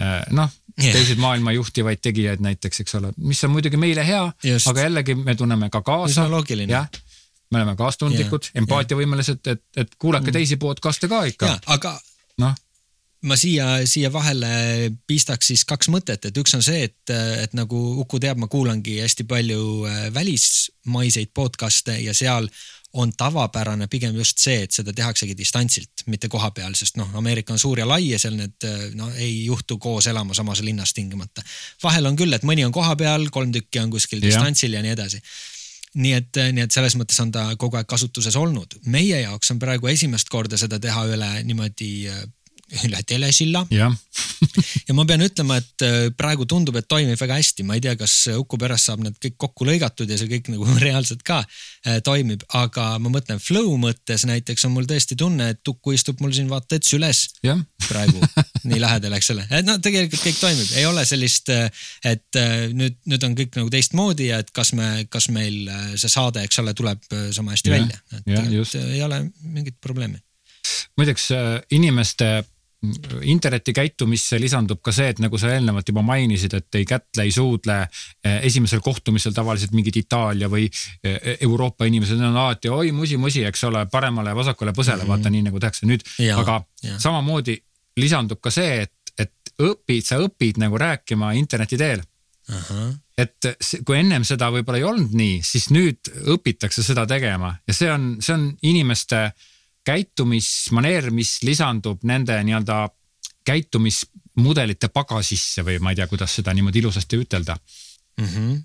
Äh, noh yeah., teised maailma juhtivaid tegijaid näiteks, eks ole, mis on muidugi meile hea, aga jällegi me tunneme ka kaasa. jah me oleme kaastundlikud empaatiavõimelised, et, et kuulake mm. teisi podcast'e ka ikka. aga noh ma siia, siia vahele pistaks siis kaks mõtet, et üks on see, et, et nagu Uku teab, ma kuulangi hästi palju äh, välismaiseid podcast'e ja seal on tavapärane pigem just see, et seda tehaksegi distantsilt, mitte koha peal, sest noh, Ameerika on suur ja lai ja seal need äh, no ei juhtu koos elama samas linnas tingimata. vahel on küll, et mõni on koha peal, kolm tükki on kuskil ja. distantsil ja nii edasi nii et, nii et selles mõttes on ta kogu aeg kasutuses olnud. meie jaoks on praegu esimest korda seda teha üle niimoodi äh, üle telesilla. ja ja ma pean ütlema, et äh, praegu tundub, et toimib väga hästi, ma ei tea, kas Uku pärast saab need kõik kokku lõigatud ja see kõik nagu reaalselt ka äh, toimib, aga ma mõtlen flow mõttes näiteks on mul tõesti tunne, et Uku istub mul siin vaata et süles ja. praegu nii lähedal, eks ole, et noh, tegelikult kõik toimib, ei ole sellist, äh, et nüüd, nüüd on kõik nagu teistmoodi ja et kas me, kas meil see saade, eks ole, tuleb sama hästi ja. välja. ei ole mingit probleemi muideks inimeste interneti käitumisse lisandub ka see, et nagu sa eelnevalt juba mainisid, et ei kätle, ei suudle. Eh, esimesel kohtumisel tavaliselt mingid Itaalia või eh, Euroopa inimesed on alati oi musi-musi, eks ole, paremale, vasakule põsele mm, -hmm. vaata nii nagu tehakse nüüd. aga ja. samamoodi lisandub ka see, et, et õpid, sa õpid nagu rääkima interneti teel. Uh -huh. et kui ennem seda võib-olla ei olnud nii, siis nüüd õpitakse seda tegema ja see on, see on inimeste käitumismaneer, mis lisandub nende nii-öelda käitumismudelite pagasisse või ma ei tea, kuidas seda niimoodi ilusasti ütelda mm. -hmm.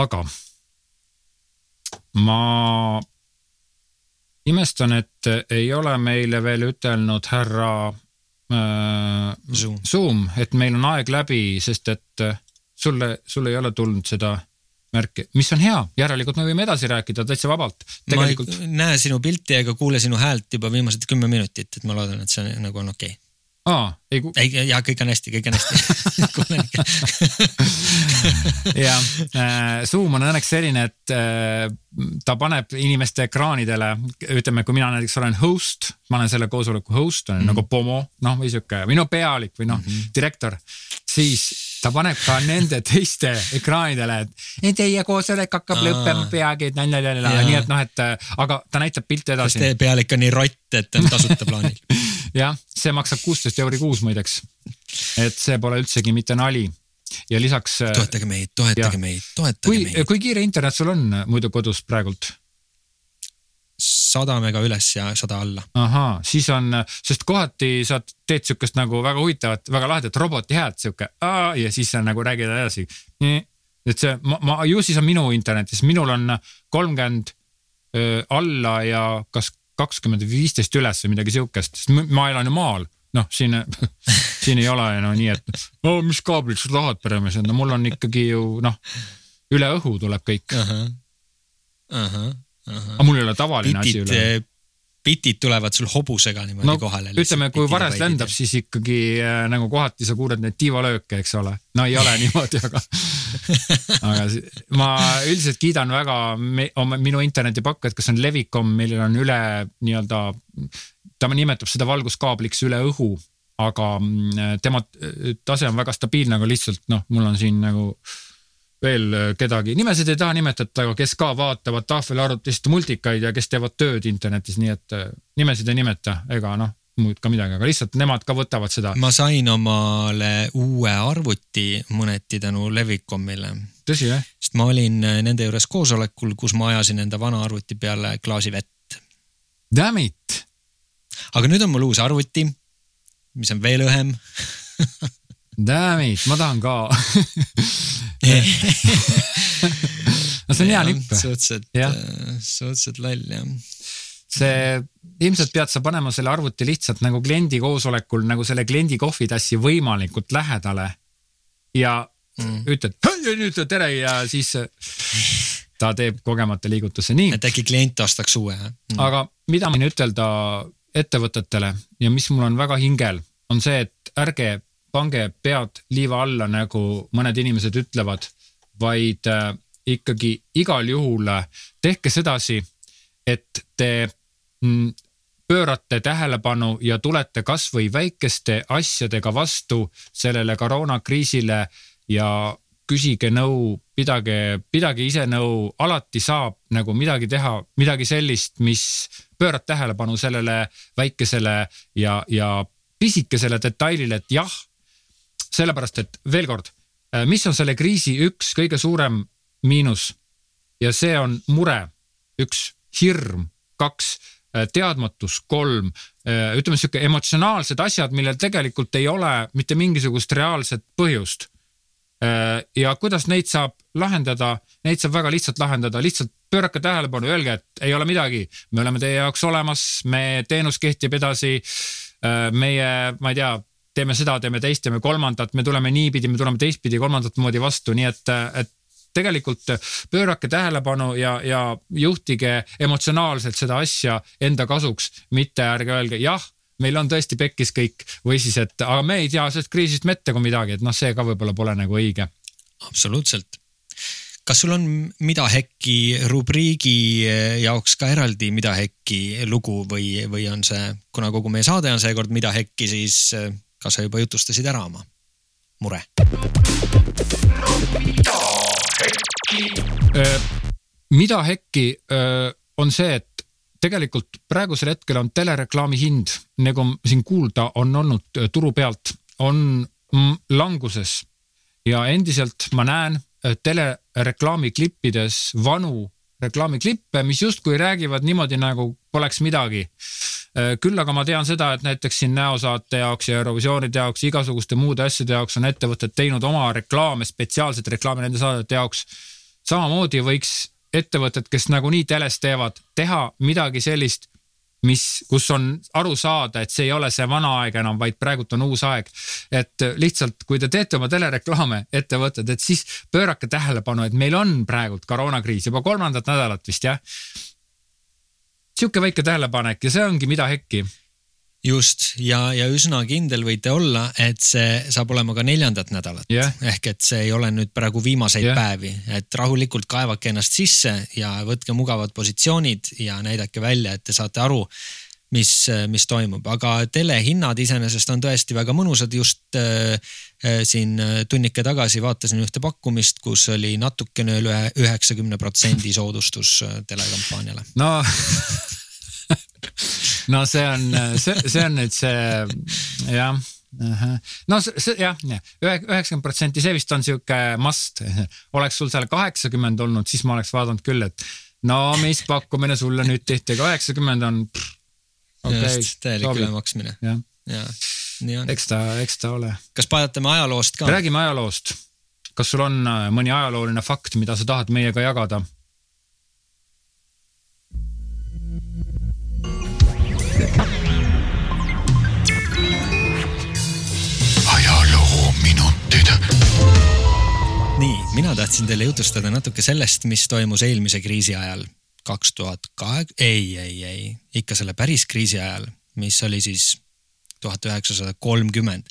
aga ma imestan, et ei ole meile veel ütelnud härra äh, Zoom. Zoom, et meil on aeg läbi, sest et sulle, sul ei ole tulnud seda märki, mis on hea, järelikult me võime edasi rääkida täitsa vabalt. Tegelikult... ma ei näe sinu pilti ega kuule sinu häält juba viimased kümme minutit, et ma loodan, et see nagu on okei okay aa, ei ku-. ei, ja kõik on hästi, kõik on hästi kuulen ikka. ja äh, Zoom on õnneks selline, et äh, ta paneb inimeste ekraanidele, ütleme, kui mina näiteks olen host, ma olen selle koosoleku host, olen mm -hmm. nagu Pomo, noh, või sihuke, või no pealik või noh mm -hmm., direktor. siis ta paneb ka nende teiste ekraanidele, et teie koosolek hakkab Aa. lõppema peagi, et nii et noh, et aga ta näitab pilte edasi. kas teie pealik on nii rott, et on tasuta plaanil jah, see maksab kuusteist euri kuus muideks. et see pole üldsegi mitte nali ja lisaks. Toetage meid, toetage ja. meid, toetage kui, meid. kui kiire internet sul on muidu kodus praegult? Sada mega üles ja sada alla. ahaa, siis on, sest kohati sa teed sihukest nagu väga huvitavat, väga lahedat roboti häält sihuke ja siis sa nagu räägid edasi. et see, ma, ma ju siis on minu internet, sest minul on kolmkümmend alla ja kas kakskümmend või viisteist üles või midagi sihukest, sest ma elan ju maal noh, siin, siin ei ole no nii, et no mis kaablit sa tahad, peremees, no mul on ikkagi ju noh, üle õhu tuleb kõik uh. -huh. Uh -huh. Aga mul ei ole tavaline Bitid, asi üle. bitid tulevad sul hobusega niimoodi no kohale. ütleme, kui vares lendab, siis ikkagi äh, nagu kohati sa kuuled neid tiivalööke, eks ole. no ei ole niimoodi, aga, aga ma üldiselt kiidan väga me, oma, minu internetipakkujat, kes on Levicom, millel on üle nii-öelda, ta nimetab seda valguskaabliks üle õhu, aga mm, tema äh, tase on väga stabiilne, aga lihtsalt noh, mul on siin nagu veel äh, kedagi, nimesid ei taha nimetada, aga kes ka vaatavad tahvelarvutist multikaid ja kes teevad tööd internetis, nii et äh, nimesid ei nimeta. Ega noh, muud ka midagi, aga lihtsalt nemad ka võtavad seda, ma sain omale uue arvuti mõneti tänu Levicomile, tõsi jah? sest ma olin äh, nende juures koosolekul, kus ma ajasin enda vana arvuti peale klaasi vett. Damn it, aga nüüd on mul uus arvuti, mis on veel õhem. damn it, ma tahan ka no see on hea nipp, suhteliselt Jah., suhteliselt loll jah. see ilmselt pead sa panema selle arvuti lihtsalt nagu kliendi koosolekul nagu selle kliendi kohvitassi võimalikult lähedale ja Mm. ütled "Hei, nüüd tere ja siis ta teeb kogemata liigutuse, nii. et äkki klient ostaks uue jah mm.? aga mida ma võin ütelda ettevõtetele ja mis mul on väga hingel, on see, et ärge pange pead liiva alla, nagu mõned inimesed ütlevad, vaid äh, ikkagi igal juhul äh, tehke sedasi, et te mm, pöörate tähelepanu ja tulete kasvõi väikeste asjadega vastu sellele koroonakriisile ja küsige nõu, pidage, pidage ise nõu, alati saab nagu midagi teha, midagi sellist, mis pöörab tähelepanu sellele väikesele ja, ja pisikesele detailile, et jah, sellepärast et veel kord, mis on selle kriisi üks kõige suurem miinus? Ja see on mure, üks, hirm, kaks, teadmatus, kolm, ütleme sihuke emotsionaalsed asjad, millel tegelikult ei ole mitte mingisugust reaalset põhjust. Ja kuidas neid saab lahendada, neid saab väga lihtsalt lahendada, lihtsalt pöörake tähelepanu, öelge, et ei ole midagi, me oleme teie jaoks olemas, me teenus kehtib edasi. meie, ma ei tea, teeme seda, teeme teist, teeme kolmandat, me tuleme niipidi, me tuleme teistpidi, kolmandat moodi vastu, nii et, et tegelikult pöörake tähelepanu ja, ja juhtige emotsionaalselt seda asja enda kasuks, mitte ärge öelge jah meil on tõesti pekkis kõik või siis, et aga me ei tea sellest kriisist mitte kui midagi, et noh, see ka võib-olla pole nagu õige. absoluutselt. kas sul on Mida Hekki rubriigi jaoks ka eraldi Mida Hekki lugu või, või on see, kuna kogu meie saade on seekord Mida Hekki, siis kas sa juba jutustasid ära oma mure? mida Hekki, on see, et tegelikult praegusel hetkel on telereklaami hind, nagu siin kuulda on olnud turu pealt, on languses ja endiselt ma näen telereklaami klippides vanu reklaamiklippe, mis justkui räägivad niimoodi nagu poleks midagi. Küll aga ma tean seda, et näiteks siin näosaate jaoks ja Eurovisioonide jaoks, igasuguste muude asjade jaoks on ettevõtted teinud oma reklaame, spetsiaalset reklaami nende saadete jaoks. samamoodi võiks ettevõtted, kes nagunii teles teevad, teha midagi sellist, mis, kus on aru saada, et see ei ole see vana aeg enam, vaid praegult on uus aeg. et lihtsalt, kui te teete oma telereklaame, ettevõtted, et siis pöörake tähelepanu, et meil on praegult koroonakriis juba kolmandat nädalat vist jah. Sihuke väike tähelepanek ja see ongi mida hekki. just ja, ja üsna kindel võite olla, et see saab olema ka neljandat nädalat Jah. ehk et see ei ole nüüd praegu viimaseid Jah. päevi, et rahulikult kaevake ennast sisse ja võtke mugavad positsioonid ja näidake välja, et te saate aru, mis, mis toimub, aga telehinnad iseenesest on tõesti väga mõnusad, just äh, äh, siin äh, tunnike tagasi vaatasin ühte pakkumist, kus oli natukene üle üheksakümne protsendi soodustus äh, telekampaaniale. no no see on, see, see on nüüd see jah no see, see jah, üheksakümmend protsenti, see vist on sihuke must. oleks sul seal kaheksakümmend olnud, siis ma oleks vaadanud küll, et no mis pakkumine sulle nüüd tehti, kaheksakümmend on. just, täielik ülemaksmine jah, ja nii on. eks ta, eks ta ole. kas paljatame ajaloost ka? räägime ajaloost. kas sul on äh, mõni ajalooline fakt, mida sa tahad meiega jagada? nii, mina tahtsin teile jutustada natuke sellest, mis toimus eelmise kriisi ajal, kaks tuhat kaheksa, ei, ei, ei, ikka selle päris kriisi ajal, mis oli siis tuhat üheksasada kolmkümmend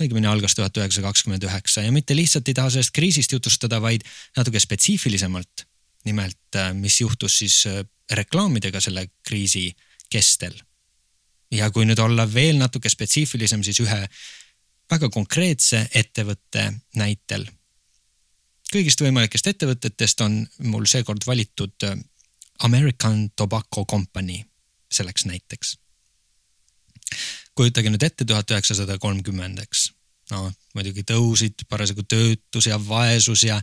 õigemini algas tuhat üheksasada kakskümmend üheksa ja mitte lihtsalt ei taha sellest kriisist jutustada, vaid natuke spetsiifilisemalt. nimelt, äh, mis juhtus siis äh, reklaamidega selle kriisi kestel. ja kui nüüd olla veel natuke spetsiifilisem, siis ühe väga konkreetse ettevõtte näitel. kõigist võimalikest ettevõtetest on mul seekord valitud äh, American Tobacco Company selleks näiteks kujutage nüüd ette tuhat üheksasada kolmkümmend, eks. no muidugi tõusid parasjagu töötus ja vaesus ja,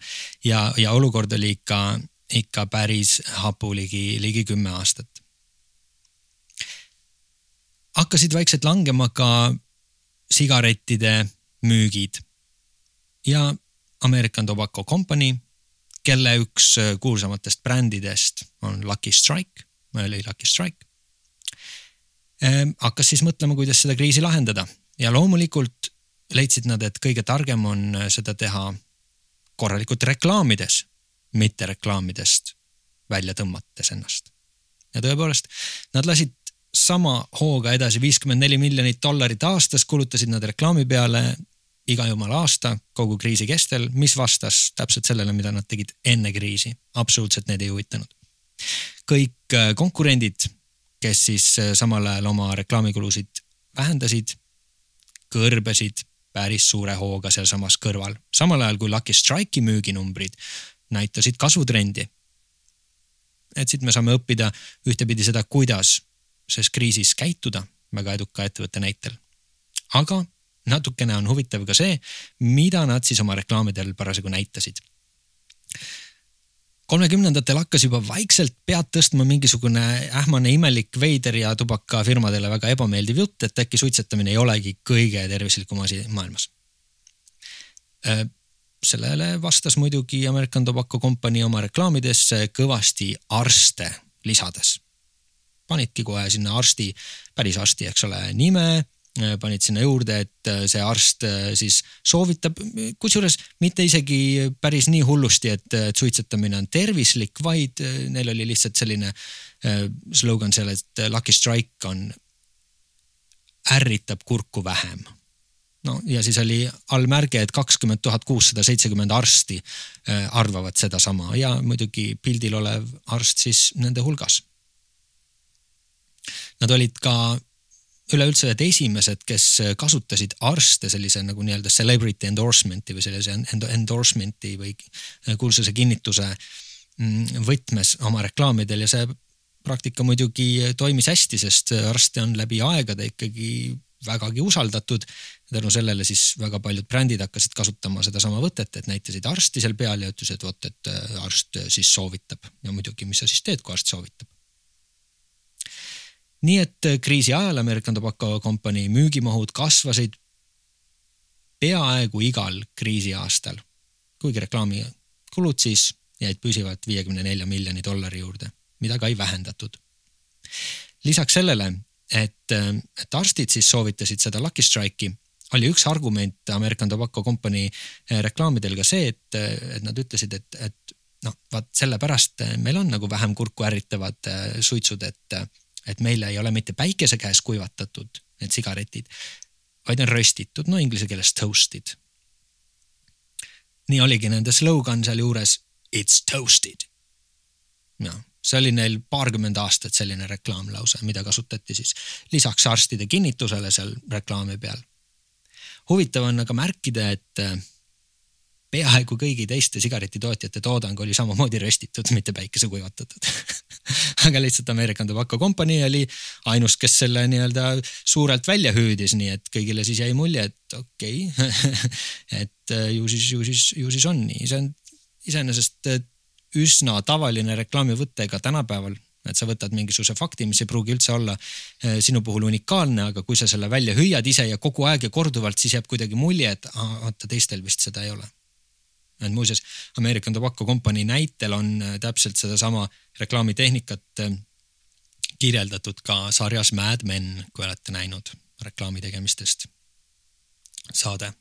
ja, ja olukord oli ikka, ikka päris hapu ligi, ligi kümme aastat. hakkasid vaikselt langema ka sigarettide müügid ja American Tobacco Company, kelle üks kuulsamatest brändidest on Lucky Strike, oli Lucky Strike Ehm, hakkas siis mõtlema, kuidas seda kriisi lahendada ja loomulikult leidsid nad, et kõige targem on äh, seda teha korralikult reklaamides, mitte reklaamidest välja tõmmates ennast. ja tõepoolest, nad lasid sama hooga edasi viiskümmend neli miljonit dollarit aastas, kulutasid nad reklaami peale iga jumala aasta kogu kriisi kestel, mis vastas täpselt sellele, mida nad tegid enne kriisi. absoluutselt need ei huvitanud. kõik äh, konkurendid kes siis äh, samal ajal oma reklaamikulusid vähendasid, kõrbesid päris suure hooga sealsamas kõrval, samal ajal kui Lucky Strike'i müüginumbrid näitasid kasvutrendi. et siit me saame õppida ühtepidi seda, kuidas selles kriisis käituda väga eduka ettevõtte näitel. aga natukene on huvitav ka see, mida nad siis oma reklaamidel parasjagu näitasid kolmekümnendatel hakkas juba vaikselt pead tõstma mingisugune ähmane imelik veider ja tubakafirmadele väga ebameeldiv jutt, et äkki suitsetamine ei olegi kõige tervislikum asi maailmas. Sellele vastas muidugi American Tobacco Company oma reklaamidesse kõvasti arste lisades. panidki kohe sinna arsti, päris arsti, eks ole, nime panid sinna juurde, et äh, see arst äh, siis soovitab, kusjuures mitte isegi päris nii hullusti, et, et suitsetamine on tervislik, vaid neil oli lihtsalt selline slogan seal, et Lucky Strike on, ärritab kurku vähem. no ja siis oli all märge, et kakskümmend tuhat kuussada seitsekümmend arsti arvavad sedasama ja muidugi pildil olev arst siis nende hulgas. Nad olid ka üleüldse ühed esimesed, kes kasutasid arste sellise nagu nii-öelda celebrity endorsement'i või sellise endorsement'i või kuulsuse kinnituse mm, võtmes oma reklaamidel ja see praktika muidugi toimis hästi, sest arste on läbi aegade ikkagi vägagi usaldatud. tänu sellele siis väga paljud brändid hakkasid kasutama sedasama võtet, et näitasid arsti seal peal ja ütlesid, vot, et arst siis soovitab ja muidugi, mis sa siis teed, kui arst soovitab nii et äh, kriisi ajal American Tobacco Company müügimahud kasvasid peaaegu igal kriisiaastal, kuigi reklaamikulud siis jäid püsivalt viiekümne nelja miljoni dollari juurde, mida ka ei vähendatud. lisaks sellele, et, äh, et arstid siis soovitasid seda Lucky Strike'i, oli üks argument American Tobacco Company äh, reklaamidel ka see, et, et nad ütlesid, et, et noh, vaat sellepärast meil on nagu vähem kurku ärritavad suitsud, et et meil ei ole mitte päikese käes kuivatatud need sigaretid, vaid on röstitud, no inglise keeles toasted. nii oligi nende slogan sealjuures it's toasted. noh, see oli neil paarkümmend aastat selline reklaamlause, mida kasutati siis lisaks arstide kinnitusele seal reklaami peal. huvitav on aga märkida, et peaaegu kõigi teiste sigaretitootjate toodang oli samamoodi röstitud, mitte päikese kuivatatud aga lihtsalt American Tobacco Company oli ainus, kes selle nii-öelda suurelt välja hüüdis, nii et kõigile siis jäi mulje, et okei. Okay. et äh, ju siis, ju siis, ju siis on nii, see on iseenesest äh, üsna tavaline reklaamivõte ka tänapäeval et sa võtad mingisuguse fakti, mis ei pruugi üldse olla äh, sinu puhul unikaalne, aga kui sa selle välja hüüad ise ja kogu aeg ja korduvalt, siis jääb kuidagi mulje, et oota, teistel vist seda ei ole et muuseas American Tobacco Company näitel on äh, täpselt sedasama reklaamitehnikat äh, kirjeldatud ka sarjas Mad Men, kui olete näinud reklaami tegemistest saade.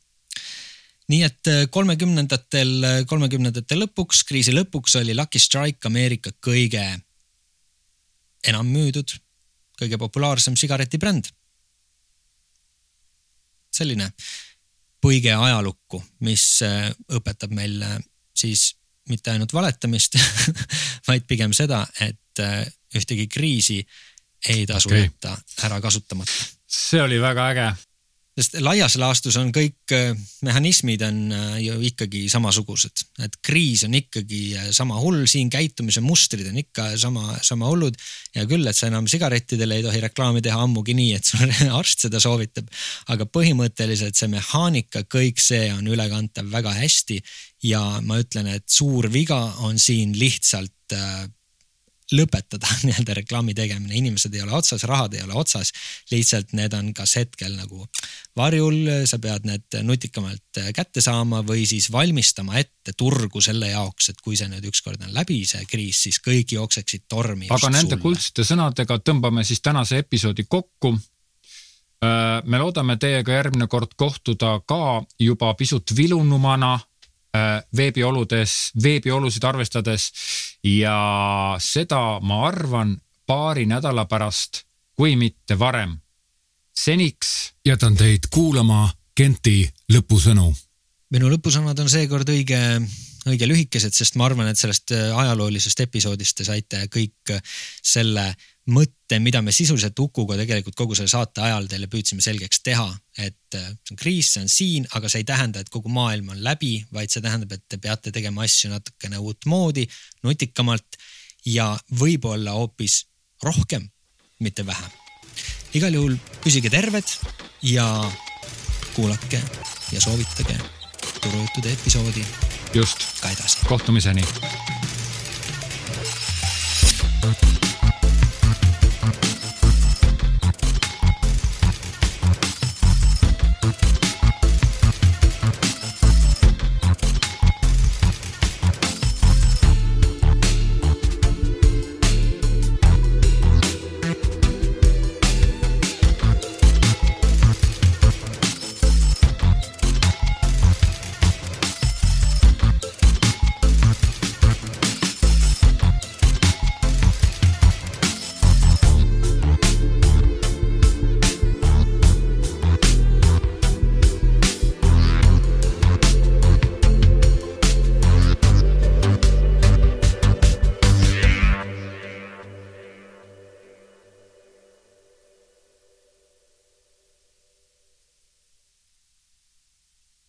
nii et äh, kolmekümnendatel, kolmekümnendate lõpuks, kriisi lõpuks oli Lucky Strike Ameerika kõige enam müüdud, kõige populaarsem sigaretibränd. selline põige ajalukku, mis äh, õpetab meile siis mitte ainult valetamist vaid pigem seda, et äh, ühtegi kriisi ei tasu okay. jätta ära kasutamata. see oli väga äge sest laias laastus on kõik äh, mehhanismid on äh, ju ikkagi samasugused, et kriis on ikkagi äh, sama hull, siin käitumise mustrid on ikka sama, sama hullud. ja küll, et sa enam sigarettidele ei tohi reklaami teha ammugi nii, et sul arst seda soovitab. aga põhimõtteliselt see mehaanika, kõik see on ülekantav väga hästi ja ma ütlen, et suur viga on siin lihtsalt lõpetada nii-öelda reklaami tegemine, inimesed ei ole otsas, rahad ei ole otsas. lihtsalt need on kas hetkel nagu varjul, sa pead need nutikamalt kätte saama või siis valmistama ette turgu selle jaoks, et kui see nüüd ükskord on läbi, see kriis, siis kõik jookseksid tormi. aga nende sulle. kuldsete sõnadega tõmbame siis tänase episoodi kokku äh, me loodame teiega järgmine kord kohtuda ka juba pisut vilunumana veebioludes, veebiolusid arvestades ja seda ma arvan paari nädala pärast, kui mitte varem. seniks jätan teid kuulama Genti lõpusõnu. minu lõpusõnad on seekord õige, õige lühikesed, sest ma arvan, et sellest äh, ajaloolisest episoodist te saite kõik selle mõtte, mida me sisuliselt Ukuga tegelikult kogu selle saate ajal teile püüdsime selgeks teha, et äh, see on kriis, see on siin, aga see ei tähenda, et kogu maailm on läbi, vaid see tähendab, et te peate tegema asju natukene uutmoodi, nutikamalt ja võib-olla hoopis rohkem, mitte vähem. igal juhul püsige terved ja kuulake ja soovitage turujuttude episoodi. just. ka edasi. kohtumiseni